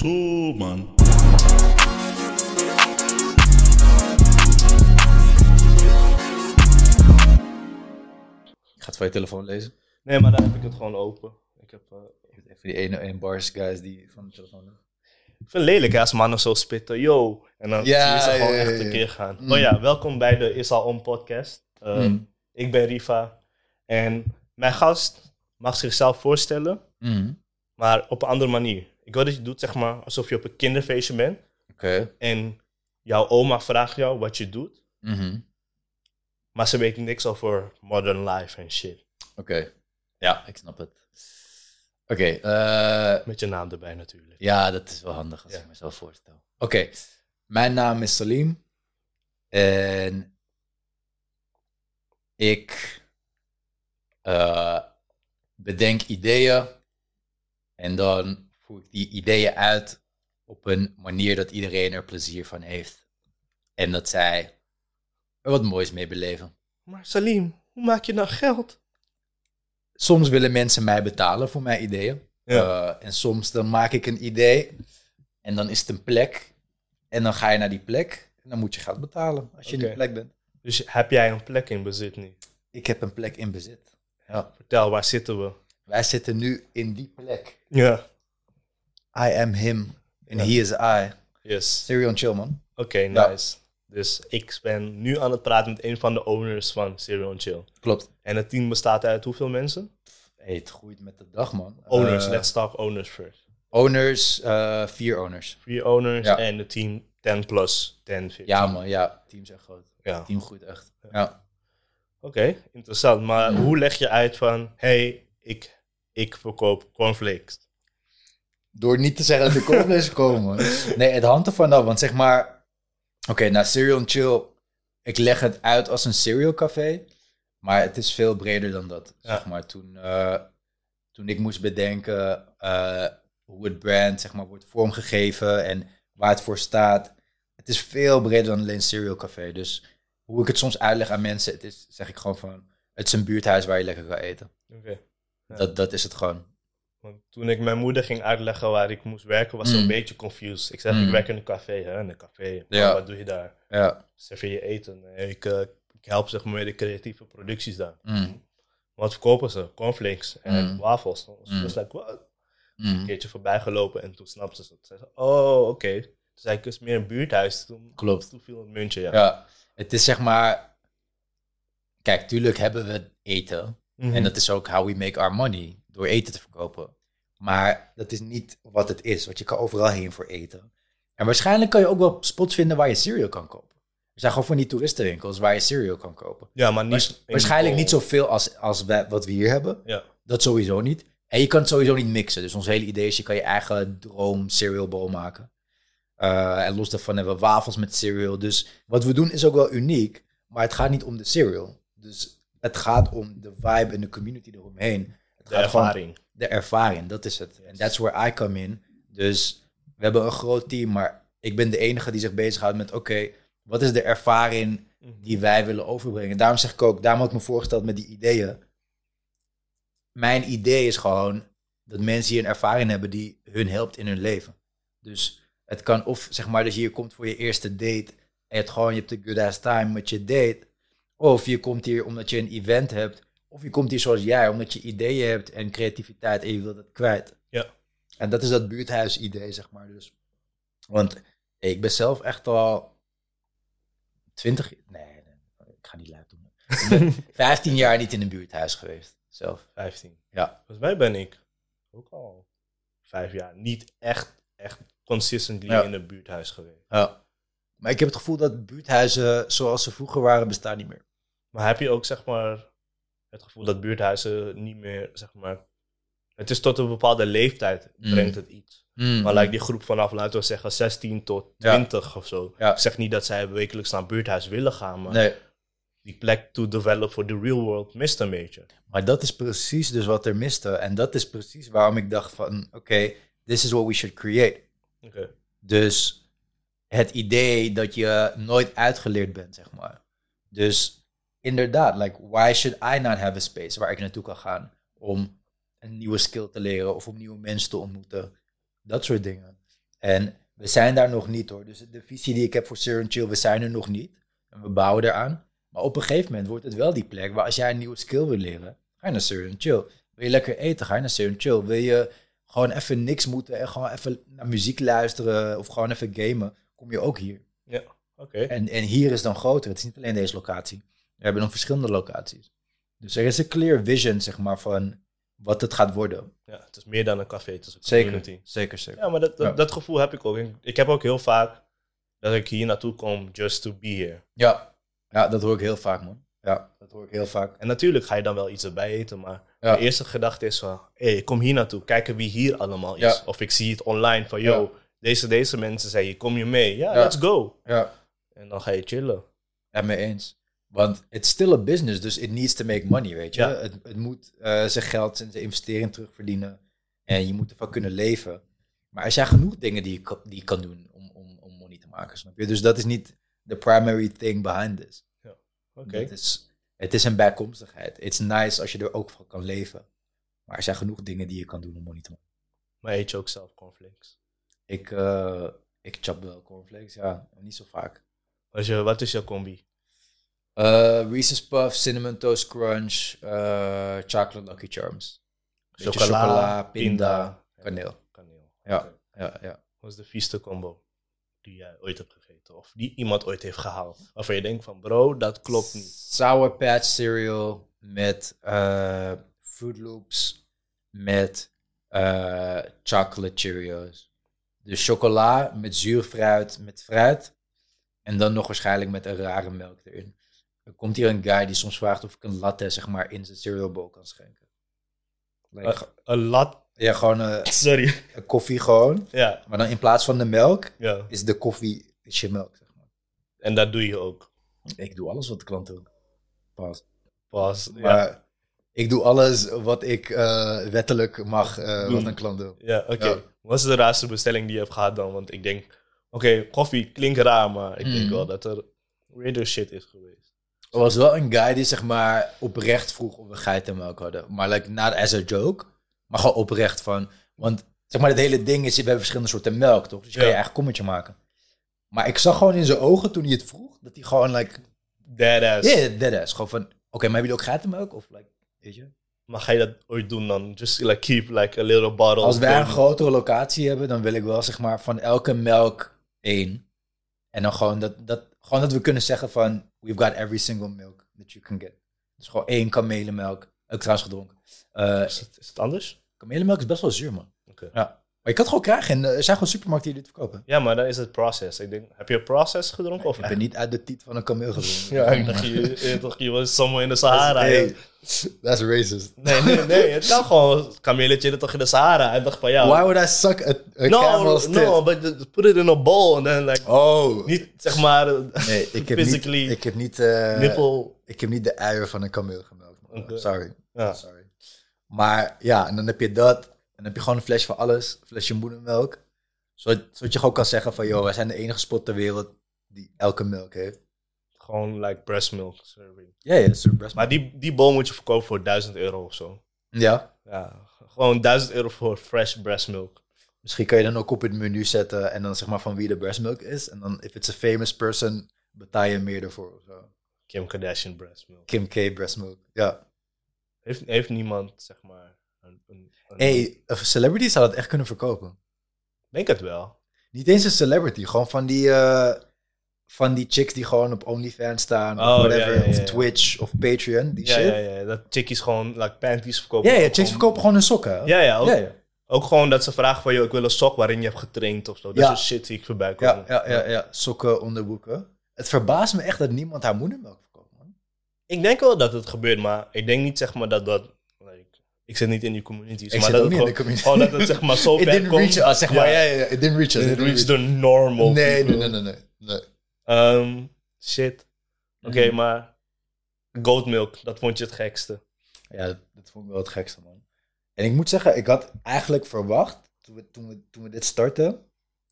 Zo, man. Ik ga het van je telefoon lezen. Nee, maar daar heb ik het gewoon open. Ik heb... eh, Even die ene, één bars guys die van de telefoon doen. Ik vind het lelijk hè, als mannen zo spitten. Yo. En dan Ja, zie je ze gewoon ja, ja, echt een keer gaan. Mm. Oh ja, welkom bij de Is Al On podcast. Uh, Mm. Ik ben Riva. En mijn gast mag zichzelf voorstellen, Mhm. maar op een andere manier. Ik wil dat je doet zeg maar alsof je op een kinderfeestje bent. Oké. En jouw oma vraagt jou wat je doet. Mhm. Maar ze weet niks over modern life en shit. Oké. Ja, ik snap het. Oké. eh, Met je naam erbij natuurlijk. ja, dat is wel handig als Ja. ik mezelf voorstel. Oké. Mijn naam is Salim. En ik eh, bedenk ideeën. En dan voer ik die ideeën uit op een manier dat iedereen er plezier van heeft. En dat zij er wat moois mee beleven. Maar Salim, hoe maak je nou geld? soms willen mensen mij betalen voor mijn ideeën. Ja. Eh, en soms dan maak ik een idee en dan is het een plek. En dan ga je naar die plek en dan moet je geld betalen als je in die plek bent. Dus heb jij een plek in bezit nu? Ik heb een plek in bezit. Ja. Vertel, waar zitten we? Wij zitten nu in die plek. Ja. I am him and Ja. he is I. Yes. Serial chill, man. Oké, Ja. nice. Dus ik ben nu aan het praten met een van de owners van Serial Chill. Klopt. En het team bestaat uit hoeveel mensen? Hey, het groeit met de dag, man. Owners, Eh, let's talk owners first. Owners, eh, vier owners. Vier owners Ja. en het team 10 plus, 10, 15. Ja, man. Ja, team is echt groot. Ja. Team groeit echt. Ja. Oké, interessant. Maar hoe leg je uit van, hey, ik, ik verkoop cornflakes? Door niet te zeggen dat de cornflakes komen. Nee, het hangt ervan af. Want zeg maar... Oké, nou, Cereal and Chill... Ik leg het uit als een cereal café. Maar het is veel breder dan dat. Ja. Zeg maar, toen, eh, toen ik moest bedenken... eh, hoe het brand, zeg maar, wordt vormgegeven... En waar het voor staat... Het is veel breder dan alleen cereal café. Dus hoe ik het soms uitleg aan mensen... Het is, zeg ik gewoon van... Het is een buurthuis waar je lekker kan eten. Ja. Dat, dat is het gewoon. Want toen ik mijn moeder ging uitleggen waar ik moest werken, was ze Mm. een beetje confused. Ik zeg, Mm. ik werk in een café, hè, in een café. Ja. Wat doe je daar? Ja. Serveer je eten? Ik, eh, ik help zeg maar met de creatieve producties daar. Mm. Wat verkopen ze? Cornflakes en Mm. wafels. Dus Mm. was like? Mm. Een keertje voorbij gelopen en toen snapte ze het. Ze zei, oh, oké. Toen zei ik, het is meer een buurthuis. Toen, Klopt. toen viel het muntje, ja. Ja, het is zeg maar. Kijk, tuurlijk hebben we eten. Mhm. En dat is ook how we make our money. Door eten te verkopen. Maar dat is niet wat het is. Want je kan overal heen voor eten. En waarschijnlijk kan je ook wel spots vinden waar je cereal kan kopen. Er zijn gewoon van die toeristenwinkels waar je cereal kan kopen. ja, maar niet... Waarschijnlijk niet zoveel als, als wij, wat we hier hebben. Ja. Dat sowieso niet. En je kan het sowieso niet mixen. Dus ons hele idee is, je kan je eigen droom cereal bowl maken. Eh, en los daarvan hebben we wafels met cereal. Dus wat we doen is ook wel uniek. Maar het gaat niet om de cereal. Dus het gaat om de vibe en de community eromheen. De ervaring. de ervaring, dat is het. En that's where I come in. Dus we hebben een groot team, maar ik ben de enige die zich bezighoudt met... oké, wat is de ervaring die wij willen overbrengen? Daarom zeg ik ook, daarom had ik me voorgesteld met die ideeën. Mijn idee is gewoon dat mensen hier een ervaring hebben die hun helpt in hun leven. Dus het kan of zeg maar dat je hier komt voor je eerste date... en je hebt gewoon, je hebt een good ass time met je date... Of je komt hier omdat je een event hebt. Of je komt hier zoals jij, omdat je ideeën hebt en creativiteit en je wilt het kwijt. Ja. En dat is dat buurthuis-idee, zeg maar. Dus. Want hey, ik ben zelf echt al 20 Nee, nee, ik ga niet luid doen. Ik ben 15 jaar niet in een buurthuis geweest. Zelf. 15. Ja. Volgens mij ben ik ook al vijf jaar niet echt, echt consistently Ja. in een buurthuis geweest. ja. Maar ik heb het gevoel dat buurthuizen zoals ze vroeger waren, bestaan niet meer. Maar heb je ook zeg maar het gevoel dat buurthuizen niet meer, zeg maar... Het is tot een bepaalde leeftijd Mm. brengt het iets. Maar like die groep vanaf, laten we zeggen, 16 tot Ja. 20 of zo. Ja. Ik zeg niet dat zij wekelijks naar buurthuis willen gaan, maar Nee, die plek to develop for the real world mist een beetje. Maar dat is precies dus wat er miste. En dat is precies waarom ik dacht van... Oké, this is what we should create. Dus het idee dat je nooit uitgeleerd bent, zeg maar. Dus inderdaad, like, why should I not have a space waar ik naartoe kan gaan om een nieuwe skill te leren of om nieuwe mensen te ontmoeten? Dat soort dingen. En we zijn daar nog niet hoor. Dus de visie die ik heb voor Sir Chill, we zijn er nog niet. En we bouwen eraan. Maar op een gegeven moment wordt het wel die plek waar als jij een nieuwe skill wil leren, ga je naar Sir Chill. Wil je lekker eten, ga je naar Sir Chill. Wil je gewoon even niks moeten en gewoon even naar muziek luisteren of gewoon even gamen, kom je ook hier. Ja, oké. En, en hier is dan groter. Het is niet alleen deze locatie. We hebben nog verschillende locaties. Dus er is een clear vision, zeg maar, van wat het gaat worden. Ja, het is meer dan een café, het is een Zeker, community. zeker, zeker. Ja, maar dat, dat, Ja. dat gevoel heb ik ook. Ik, ik heb ook heel vaak dat ik hier naartoe kom just to be here. Ja. ja, dat hoor ik heel vaak, man. Ja, dat hoor ik heel vaak. En natuurlijk ga je dan wel iets erbij eten, maar Ja. de eerste gedachte is van, hé, hey, kom hier naartoe, kijken wie hier allemaal is. Ja. Of ik zie het online van, yo, deze, deze mensen zeggen, kom je mee? Ja, Ja. let's go. Ja, En dan ga je chillen. ja mee eens. Want it's still a business, dus it needs to make money, weet je. Ja. Het, het moet eh, zijn geld en zijn investering terugverdienen. En je moet ervan kunnen leven. Maar er zijn genoeg dingen die je, kan- die je kan doen om, om, om money te maken, snap je? Dus dat is niet the primary thing behind this. Oké. Het, is, het is een bijkomstigheid. It's nice als je er ook van kan leven. Maar er zijn genoeg dingen die je kan doen om money te maken. Maar eet je ook zelf cornflakes? Ik, eh ik chap wel cornflakes, ja. Niet zo vaak. Wat is, je, wat is jouw combi? Eh Reese's Puffs, Cinnamon Toast Crunch, eh, Chocolate Lucky Charms. Beetje chocola, pinda, kaneel. kaneel. Ja. Ja, ja. Wat is de vieste combo die jij ooit hebt gegeten? Of die iemand ooit heeft gehaald? Waarvan je denkt van, bro, dat klopt niet. Sour Patch cereal met eh Fruit Loops met chocolate Cheerios. Dus chocola met zuur fruit, met fruit. En dan nog waarschijnlijk met een rare melk erin. Er komt hier een guy die soms vraagt of ik een latte zeg maar in zijn cereal bowl kan schenken. Like, Een lat. ja, gewoon eh, Sorry. een koffie gewoon. Ja, Maar dan in plaats van de melk ja. is de koffie is je melk. Zeg maar. En dat doe je ook. Ik doe alles wat de klant wil. Pas. Pas. Ja, Maar ik doe alles wat ik eh, wettelijk mag, eh, wat een klant wil. ja oké. Ja. Wat is de raarste bestelling die je hebt gehad dan? Want ik denk, oké, koffie klinkt raar, maar ik denk Mhm. wel dat er weirder shit is geweest. Er was wel een guy die zeg maar oprecht vroeg of we geitenmelk hadden. Maar like, not as a joke. Maar gewoon oprecht van... Want zeg maar het hele ding is, we hebben verschillende soorten melk, toch? Dus je kan je eigen kommetje maken. Maar ik zag gewoon in zijn ogen toen hij het vroeg, dat hij gewoon like... Deadass. Ja, yeah, is. Gewoon van, oké, maar hebben jullie ook geitenmelk? Of like, weet je? Maar ga je dat ooit doen dan? Just like keep like a little bottle. Als wij een grotere locatie hebben, dan wil ik wel zeg maar van elke melk één. En dan gewoon dat, dat, gewoon dat we kunnen zeggen van, we've got every single milk that you can get. Dus gewoon één kamelenmelk. Ook trouwens gedronken. Eh Is het, is het anders? kamelenmelk is best wel zuur, man. Oké. Ja. Maar je kan het gewoon krijgen. En eh, er zijn gewoon supermarkten die dit verkopen. Ja, maar dan is het process. Ik denk, heb je een process gedronken? Of Ik ben niet uit de tiet van een kameel gedronken. Ja, ik dacht, je, je, dacht, je was somewhere in de Sahara. Hey, that's racist. Nee, nee, nee. Het kan gewoon. Kameletje toch in de Sahara. Hij dacht van ja. Why would I suck a, a no, camel's tit? no, but put it in a bowl and then like Oh. niet zeg maar Nee, ik heb physically niet, ik heb niet, eh, nipple. ik heb niet de eieren van een kameel gemelkt. Oké. Sorry. Ja. Sorry. Maar ja, en dan heb je dat. En dan heb je gewoon een flesje van alles. Een flesje moedermelk. Zodat, zodat je gewoon kan zeggen van... joh, wij zijn de enige spot ter wereld die elke melk heeft. Gewoon like breast milk serving. Ja, ja, breast Maar die, die bowl moet je verkopen voor 1000 euro of zo. Ja. Ja, gewoon 1000 euro voor fresh breast milk. Misschien kan je dan ook op het menu zetten... en dan zeg maar van wie de breast milk is. En dan, if it's a famous person... betaal je meer ervoor of zo. Kim Kardashian breast milk. Kim K breast milk. Ja. Heeft, heeft niemand zeg maar. Een, een, een- hey, een celebrity zou dat echt kunnen verkopen. Denk het wel. Niet eens een celebrity. Gewoon van die... eh, van die chicks die gewoon op OnlyFans staan. Oh, of whatever. ja, ja, ja, Of. Twitch of Patreon. Die Ja, shit. ja, ja. Dat chickies gewoon like panties verkopen. Ja, ja, chicks gewoon- verkopen gewoon hun sokken. Ja, ja, ook, ja, ja. ook gewoon dat ze vragen van, joh, ik wil een sok waarin je hebt getraind of zo. Dat Ja. is shit die ik voorbij komen. Ja, ja, ja, ja. Sokken, onderbroeken. Het verbaast me echt dat niemand haar moedermelk verkoopt, man. Ik denk wel dat het gebeurt, maar ik denk niet zeg maar dat dat... Ik zit niet in die communities, Ik maar dat ook niet in de community. dat het zeg maar zo ver komt. reach us, zeg maar. Ja. Ja. It didn't reach us. It didn't reach the normal Nee, nee, people. nee, nee, nee. nee. Ehm, shit. Oké, Mhm. maar goat milk, dat vond je het gekste. Ja, dat, vond ik wel het gekste, man. En ik moet zeggen, ik had eigenlijk verwacht, toen we, toen we, toen we dit startten,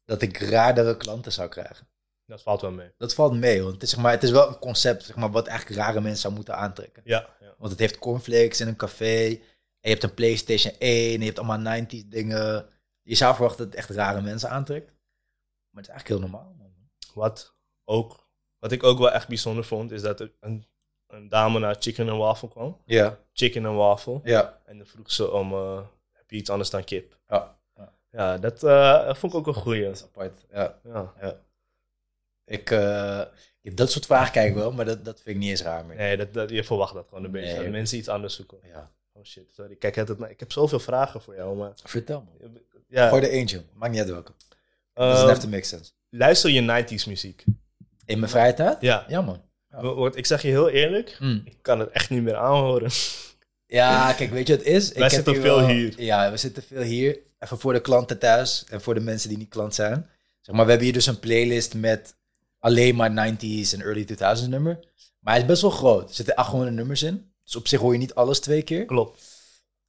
dat ik raardere klanten zou krijgen. Dat valt wel mee. Dat valt mee, want het is, zeg maar, het is wel een concept zeg maar, wat eigenlijk rare mensen zou moeten aantrekken. Ja, ja. Want het heeft cornflakes in een café. En je hebt een PlayStation 1. En je hebt allemaal 90s dingen. Je zou verwachten dat het echt rare mensen aantrekt. Maar het is eigenlijk heel normaal, man. Wat, ook, wat ik ook wel echt bijzonder vond, is dat er een, een dame naar Chicken and Waffle kwam. Ja, Chicken and Waffle. ja, En dan vroeg ze om, eh, heb je iets anders dan kip? ja. Ja, dat eh, vond ik ook een goeie. Dat is apart. Ja. Ja. Ik, eh, ik- dat soort vragen kijk ik wel, maar dat, dat vind ik niet eens raar meer. Nee, dat, dat, je verwacht dat gewoon een beetje. Nee. Dat mensen iets anders zoeken. Ja. Oh shit, sorry. Kijk, het, ik heb zoveel vragen voor jou, maar... Vertel me. Ja, Gooi er eentje. Maakt niet uit welke. ehm, Doesn't have to make sense. luister je 90s muziek? In mijn vrije tijd? Ja. Ja, man. Ja. Ik zeg je heel eerlijk, Mm. ik kan het echt niet meer aanhoren. Ja, kijk, weet je wat het is? Wij heb zitten veel hier. Ja, we zitten veel hier. Even voor de klanten thuis en voor de mensen die niet klant zijn. Zeg maar, we hebben hier dus een playlist met alleen maar 90s en early 2000s nummer. Maar hij is best wel groot. Er zitten 800 nummers in. Dus op zich hoor je niet alles twee keer. Klopt.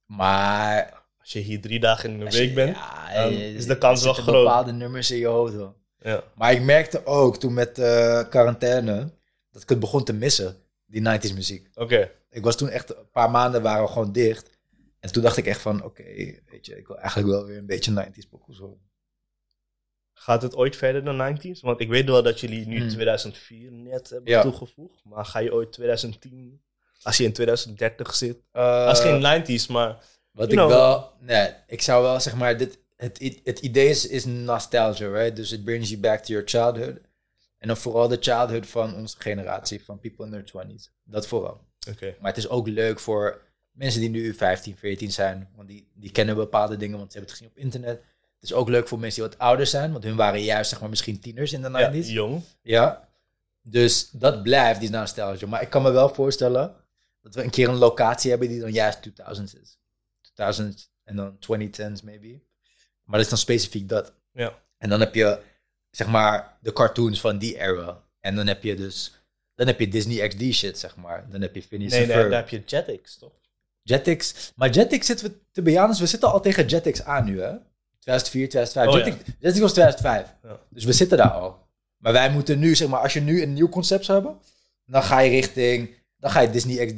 Maar... Als je hier drie dagen in je- week bent, ja, eh, is de kans wel groot. bepaalde nummers in je hoofd wel. ja. Maar ik merkte ook toen met eh quarantaine dat ik het begon te missen, die 90s muziek. Oké. Ik was toen echt, een paar maanden waren we gewoon dicht. En toen dacht ik echt van, oké, weet je, ik wil eigenlijk wel weer een beetje 90s pokoes horen. Gaat het ooit verder dan 90s? Want ik weet wel dat jullie nu Hmm. 2004 net hebben Ja. toegevoegd. Maar ga je ooit 2010, als je in 2030 zit? Uh, is geen 90s, maar Wat ik know. wel, nee, ik zou wel zeg maar, dit, het, het idee is, is nostalgia, right? Dus it brings you back to your childhood. En dan vooral de childhood van onze generatie, van people in their 20s. Dat vooral. Oké. Maar het is ook leuk voor mensen die nu 15, 14 zijn. Want die, die kennen bepaalde dingen, want ze hebben het gezien op internet. Het is ook leuk voor mensen die wat ouder zijn. Want hun waren juist zeg maar misschien tieners in de 90s. Ja, Ja. jong. Dus dat blijft, die nostalgia. Maar ik kan me wel voorstellen dat we een keer een locatie hebben die dan juist 2000 is. 2000 en dan 2010s maybe. Maar dat is dan specifiek dat. Ja. En dan heb je zeg maar de cartoons van die era. En dan heb je dus... Dan heb je Disney XD shit, zeg maar. Dan heb je Phineas Nee, daar heb je Jetix, toch? Jetix. Maar Jetix zitten we, te be honest, we zitten al tegen Jetix aan nu, hè? 2004, 2005. Oh, Jetix, Jetix was 2005. Ja. Dus we zitten daar al. Maar wij moeten nu, zeg maar, als je nu een nieuw concept zou hebben, dan ga je richting, dan ga je Disney XD.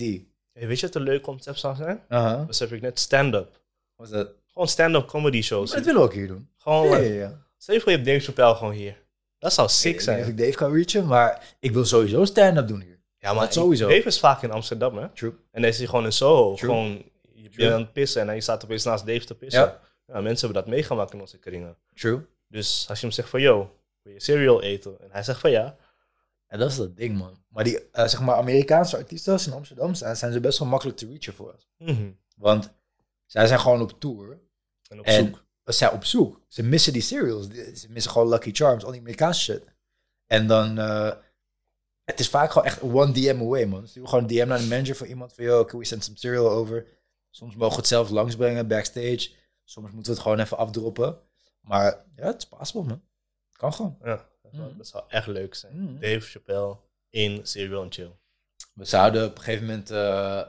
Hey, weet je wat een leuk concept zou zijn? Uh-huh. Besef ik net, stand-up. Wat is dat? Gewoon stand-up comedy shows. Maar dat willen we ook hier doen. Gewoon, Ja, ja, ja. stel je voor je hebt Dave Chappelle gewoon hier. Dat zou Ik sick weet niet of zijn. ik Dave kan reachen, maar ik wil sowieso stand-up doen hier. Ja, maar dat sowieso. Dave is vaak in Amsterdam, hè? True. En dan is hij gewoon in Soho. True. Gewoon, je bent aan het pissen en dan je staat opeens naast Dave te pissen. Ja. Ja. mensen hebben dat meegemaakt in onze kringen. True. Dus als je hem zegt van, yo, wil je cereal eten? En hij zegt van ja. En dat is dat ding, man. Maar die, eh, zeg maar, Amerikaanse artiesten als ze in Amsterdam zijn, zijn ze best wel makkelijk te reachen voor ons. Mhm. Want zij zijn gewoon op tour. En op En zoek. ze zijn op zoek. Ze missen die serials. Ze missen gewoon Lucky Charms, al die Amerikaanse shit. En dan, eh, het is vaak gewoon echt one DM away, man. Stuur gewoon een DM naar de manager van iemand van, yo, can we send some cereal over? Soms mogen we het zelf langsbrengen, backstage. Soms moeten we het gewoon even afdroppen. Maar ja, het is possible, man. Kan gewoon. Ja, dat zou, Mhm. dat zou echt leuk zijn. Mhm. Dave Chappelle in Cereal and Chill. We zouden op een gegeven moment, eh,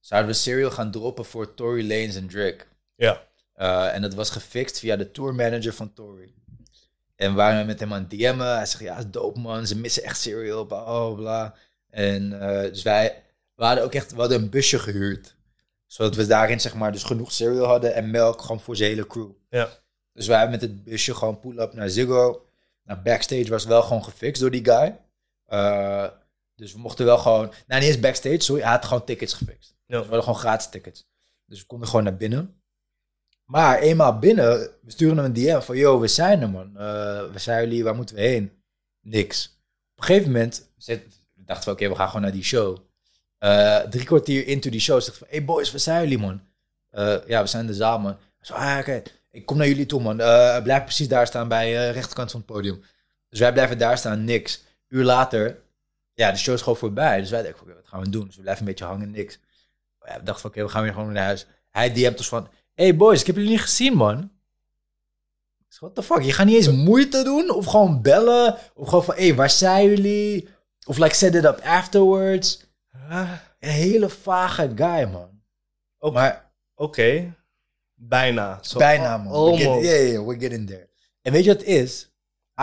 zouden we cereal gaan droppen voor Tory Lanez en Drake. Ja. Eh, en dat was gefixt via de tourmanager van Tory. En we waren met hem aan het DM'en. Hij zegt, ja, is dope man, ze missen echt cereal, bla bla bla. En eh, dus wij, we hadden ook echt, we hadden een busje gehuurd. Zodat we daarin zeg maar dus genoeg cereal hadden en melk gewoon voor zijn hele crew. Ja. Dus wij hebben met het busje gewoon pull-up naar Ziggo. Nou, backstage was wel gewoon gefixt door die guy. Eh, dus we mochten wel gewoon, nou niet eens backstage, sorry, hij had gewoon tickets gefixt. Ja. Dus we hadden gewoon gratis tickets. Dus we konden gewoon naar binnen. Maar eenmaal binnen, we sturen hem een DM van, yo, we zijn er man. Eh, we zijn jullie, waar moeten we heen? Niks. Op een gegeven moment dachten we, oké, we gaan gewoon naar die show. Eh, drie kwartier into die show zegt van, hey boys, waar zijn jullie man? Ja, we zijn in de zaal man. Zo, ah, oké, ik kom naar jullie toe man. Eh, blijf precies daar staan bij de rechterkant van het podium. Dus wij blijven daar staan, niks. Uur later, ja, de show is gewoon voorbij. Dus wij denken, oké, wat gaan we doen? Dus we blijven een beetje hangen, niks. Ja, we dachten van, oké, we gaan weer gewoon naar huis. Hij DM't ons van, hey boys, ik heb jullie niet gezien, man. What the fuck? Je gaat niet eens moeite doen? Of gewoon bellen? Of gewoon van, hey, waar zijn jullie? Of like, set it up afterwards. Ah, Een hele vage guy, man. Oké. Maar Oké. Bijna. Bijna, man. get, yeah, yeah, we're getting there. En weet je wat het is?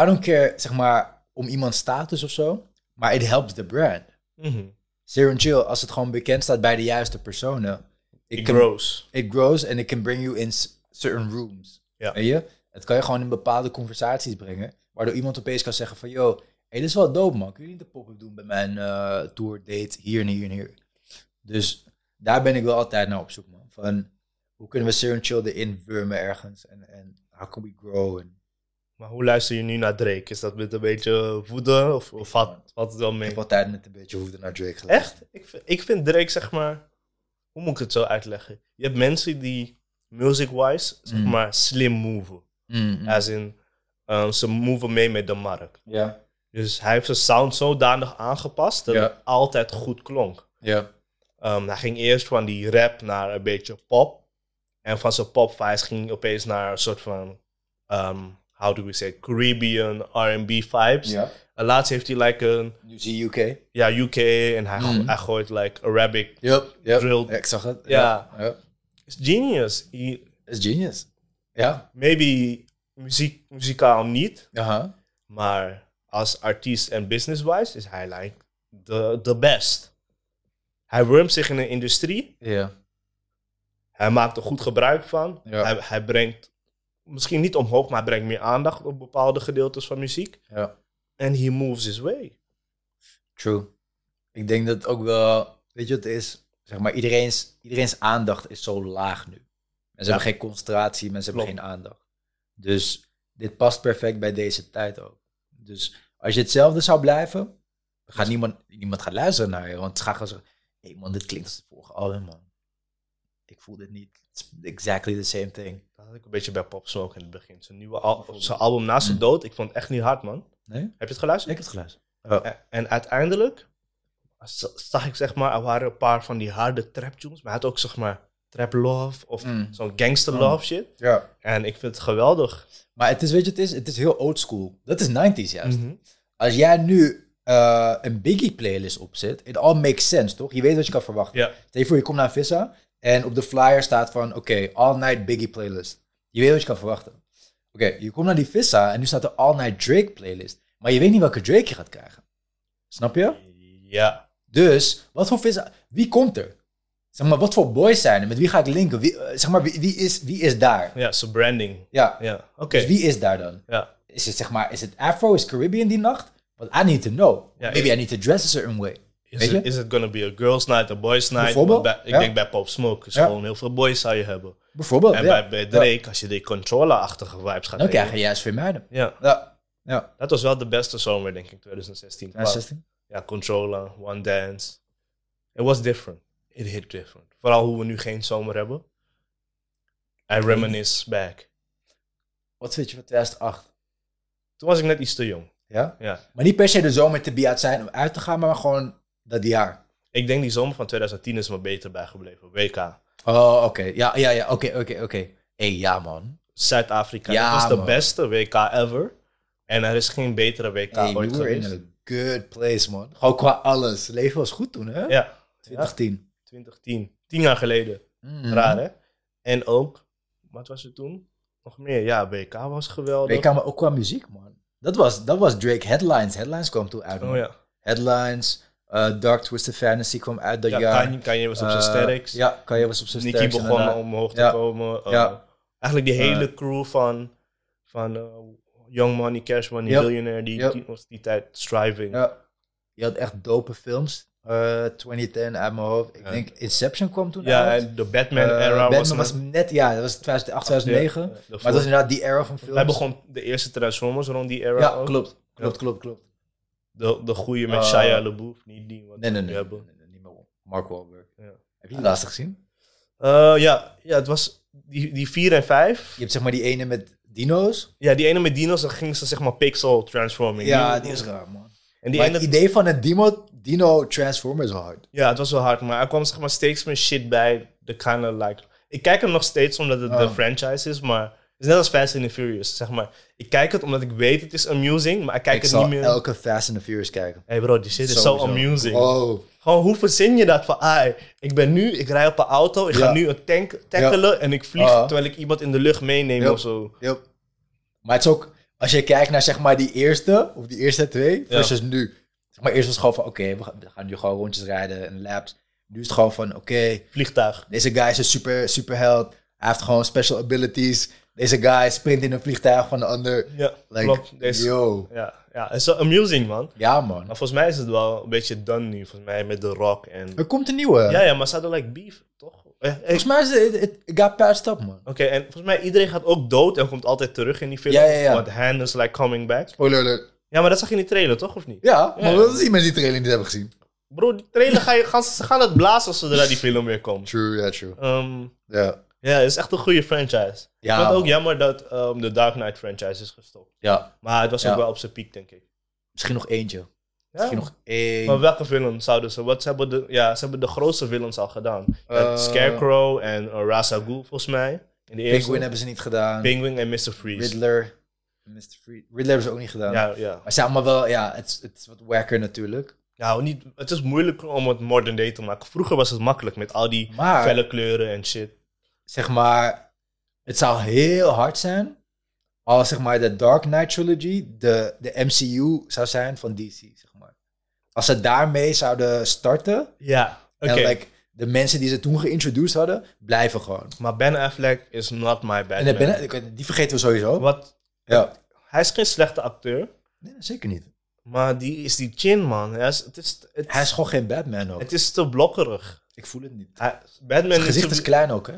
I don't care, zeg maar, om iemands status of zo. Maar it helps the brand. Mhm. Zero and Chill, als het gewoon bekend staat bij de juiste personen. It can- grows. it grows and it can bring you in certain rooms. Ja. Weet je? Het kan je gewoon in bepaalde conversaties brengen. Waardoor iemand opeens kan zeggen van... Yo, hey, dit is wel dope man. Kun je niet de pop-up doen bij mijn eh, tour date hier en hier en hier? Dus daar ben ik wel altijd naar op zoek man. Van hoe kunnen we Serum Chill erin wurmen ergens? En, en how can we grow? En Maar hoe luister je nu naar Drake? Is dat met een beetje woede of, of valt, valt het wel ik mee? heb altijd met een beetje hoede naar Drake geluisterd. Echt? Ik, vind- ik vind Drake, zeg maar... Hoe moet ik het zo uitleggen? Je hebt mensen die, music-wise, zeg Mm. maar, slim moven. Mm, mm. As in, um, ze moven mee met de markt. Ja. Dus hij heeft zijn sound zodanig aangepast dat het altijd goed klonk. Ja. Um, hij ging eerst van die rap naar een beetje pop. En van zijn pop vibes ging hij opeens naar een soort van, um, how do we say, Caribbean R&B vibes. Ja. En laatst heeft hij like een, Nu zie je UK. ja, UK en hij, go- Mm. hij gooit like Arabic. Yep. yep. Drill. Ja, ik zag het. Ja. ja. It's genius. He, is genius. Ja. maybe muziek, muzikaal niet, Aha. maar als artiest en business-wise is hij like the, the best. Hij wormt zich in een industrie. Ja. Hij maakt er goed gebruik van. Ja. Hij, hij brengt, misschien niet omhoog, maar hij brengt meer aandacht op bepaalde gedeeltes van muziek. Ja. En he moves his way. True. Ik denk dat ook wel, weet je wat het is? Zeg maar, iedereen's, iedereen's aandacht is zo laag nu. Mensen hebben geen concentratie, mensen hebben geen aandacht. Dus dit past perfect bij deze tijd ook. Dus als je hetzelfde zou blijven, gaat niemand, niemand gaat luisteren naar je. Want ze gaan gewoon zeggen, hé hey man, dit klinkt als het vorige album man. Ik voel dit niet. It's exactly the same thing. Dat had ik een beetje bij Pop Smoke in het begin. Zijn, nieuwe al zijn album na zijn Mm. dood, ik vond het echt niet hard, man. Nee? Heb je het geluisterd? Ik heb het geluisterd. Oh. En, en uiteindelijk zag ik, zeg maar, er waren een paar van die harde trap tunes. Maar hij had ook, zeg maar, trap love of Mm. zo'n gangster Mm. love shit. Ja. En ik vind het geweldig. Maar het is, weet je, het is, het is heel old school. Dat is 90s juist. Mhm. Als jij nu eh, een Biggie playlist opzet, it all makes sense, toch? Je weet wat je kan verwachten. Stel je voor, je komt naar Vissa en op de flyer staat van, oké, all night Biggie playlist. Je weet wat je kan verwachten. Oké, je komt naar die Vissa en nu staat er all night Drake playlist. Maar je weet niet welke Drake je gaat krijgen. Snap je? Ja. Dus, wat voor Vissa, wie komt er? Zeg maar, wat voor boys zijn er? Met wie ga ik linken? Wie, eh, zeg maar, wie, wie, is, wie is daar? Ja, zijn branding. Ja, Ja, oké. dus wie is daar dan? Ja. Is het zeg maar, is het Afro, is Caribbean die nacht? But I need to know. Ja, Maybe I need to dress a certain way. Is it, is it gonna be a girls night, a boys night? Bijvoorbeeld, bij- ik ja. denk bij Pop Smoke is Ja. gewoon heel veel boys zou je hebben. Bijvoorbeeld, En ja. bij, bij Drake, als je die controller-achtige vibes gaat Dan krijg je juist weer meiden. Ja, Ja. Ja. dat was wel de beste zomer, denk ik, 2016. Ja, 16. Ja, controller, one dance. It was different. It hit different. Vooral hoe we nu geen zomer hebben. I reminisce back. Wat vind je van 2008? Toen was ik net iets te jong. Ja? Ja. Maar niet per se de zomer te be zijn om uit te gaan, maar gewoon dat jaar. Ik denk die zomer van 2010 is me beter bijgebleven. WK. Oh, oké. Ja, ja, ja. Oké, oké, oké. Hé, ja, man. Zuid-Afrika. Ja, dat was de beste WK ever. En er is geen betere WK Hey, we ooit were in geweest. a good place, man. Gewoon qua alles. Leven was goed toen, hè? Ja, 2010. 2010. Tien jaar geleden. Mhm. Raar, hè? En ook, wat was het toen? Nog meer. Ja, WK was geweldig. WK, maar ook qua muziek, man. Dat was, dat was Drake Headlines. Headlines kwam toen uit, man. Oh ja. Headlines, eh, Dark Twisted Fantasy kwam uit dat Ja, jaar. Kanye, Kanye was op zijn Eh, sterkst. Ja, Kanye was op zijn Nicky sterkst. begon inderdaad. omhoog te Ja. komen. eh, Ja. Eigenlijk die hele crew van, van Young Money, Cash Money, Yep. Billionaire, die, Yep. die was die tijd striving. Ja. Je had echt dope films. eh 2010 uit mijn hoofd. Ik Ja. denk Inception kwam toen Ja, uit. en de Batman Eh, era Batman was, was, net- ja, dat was 2008, 2009. Ja, maar dat was inderdaad die era van films. Wij begon de eerste Transformers rond die era Ja, ook. klopt. Klopt, Ja. klopt, klopt. De, de goede met Eh, Shia LaBeouf, niet die wat Nee, nee, nee, hebben. nee, nee, niet meer. Mark Wahlberg. Ja. Heb je die laatste gezien? Eh, ja, ja, het was die, die 4 en 5. Je hebt zeg maar die ene met dino's. Ja, die ene met dino's, dan ging ze zeg maar pixel transforming. Ja, die is raar, man. En die maar ene, het idee van een dino, dino transformer is wel hard. ja, het was wel hard, maar er kwam zeg maar steeds meer shit bij. De kind of like... Ik kijk hem nog steeds omdat het de Oh. franchise is, maar het is net als Fast and the Furious, zeg maar. Ik kijk het omdat ik weet het is amusing, maar ik kijk ik het zal niet meer... elke Fast and the Furious kijken. Hey bro, die shit is zo amusing. Gewoon, hoe verzin je dat van, ai, ik ben nu, ik rij op een auto, ik ga nu een tank tackelen en ik vlieg Ah. terwijl ik iemand in de lucht meeneem of zo. Yep. Maar het is ook, als je kijkt naar zeg maar die eerste, of die eerste twee, Ja. versus nu. Zeg maar eerst was het gewoon van, oké, we, gaan, we gaan nu gewoon rondjes rijden en laps. Nu is het gewoon van, oké, Vliegtuig. deze guy is een super, super held. Hij heeft gewoon special abilities. Deze guy sprint in een vliegtuig van de ander. Ja, Like, klopt. Deze, yo. ja, ja, het is wel amusing, man. Ja, man. Maar volgens mij is het wel een beetje done nu. Volgens mij met The Rock en... Er komt een nieuwe. Ja, ja, maar ze hadden like beef, toch? Eh, Volgens mij is het, got patched up, man. Oké, en volgens mij iedereen gaat ook dood en komt altijd terug in die film. Ja, ja, ja. Want Han is like coming back. Spoiler alert. Ja, maar dat zag je in die trailer, toch? Of niet? Ja, maar dat is iemand die trailer niet hebben gezien. Bro, die trailer ga je, gaan, ze gaan het blazen zodra die film weer komt. True, ja, true. Ehm, Ja. Ja, het is echt een goede franchise. Ja, ik vind het ook jammer dat ehm, de Dark Knight franchise is gestopt. Ja, Maar het was ook wel op zijn piek, denk ik. misschien nog eentje. Misschien nog één. Maar welke villain zouden ze? Wat ze hebben de, ja, ze hebben de grootste villains al gedaan. Eh, Scarecrow en uh, Ra's al Ghul, volgens mij. In de eerste. Penguin hebben ze niet gedaan. Penguin en Mr. Freeze. Riddler. Mr. Freeze. Riddler hebben ze ook niet gedaan. Ja, ja. Maar ze allemaal wel, ja, het, is- het is wat wacker natuurlijk. ja niet, het is moeilijk om het modern day te maken. Vroeger was het makkelijk met al die Maar, felle kleuren en shit. Zeg maar, het zou heel hard zijn als, zeg maar, de Dark Knight trilogy de, de MCU zou zijn van DC, zeg maar. Als ze daarmee zouden starten Ja, oké. en like, de mensen die ze toen geïntroduced hadden, blijven gewoon. Maar Ben Affleck is not my Batman. En de Ben- die vergeten we sowieso. Wat, Ja. hij is geen slechte acteur, Nee, zeker niet. maar die is die chin, man. Hij is, het, is, het, Hij is gewoon geen Batman ook. het is te blokkerig. Ik voel het niet. Hij, Batman Zijn gezicht is, is klein ook, hè?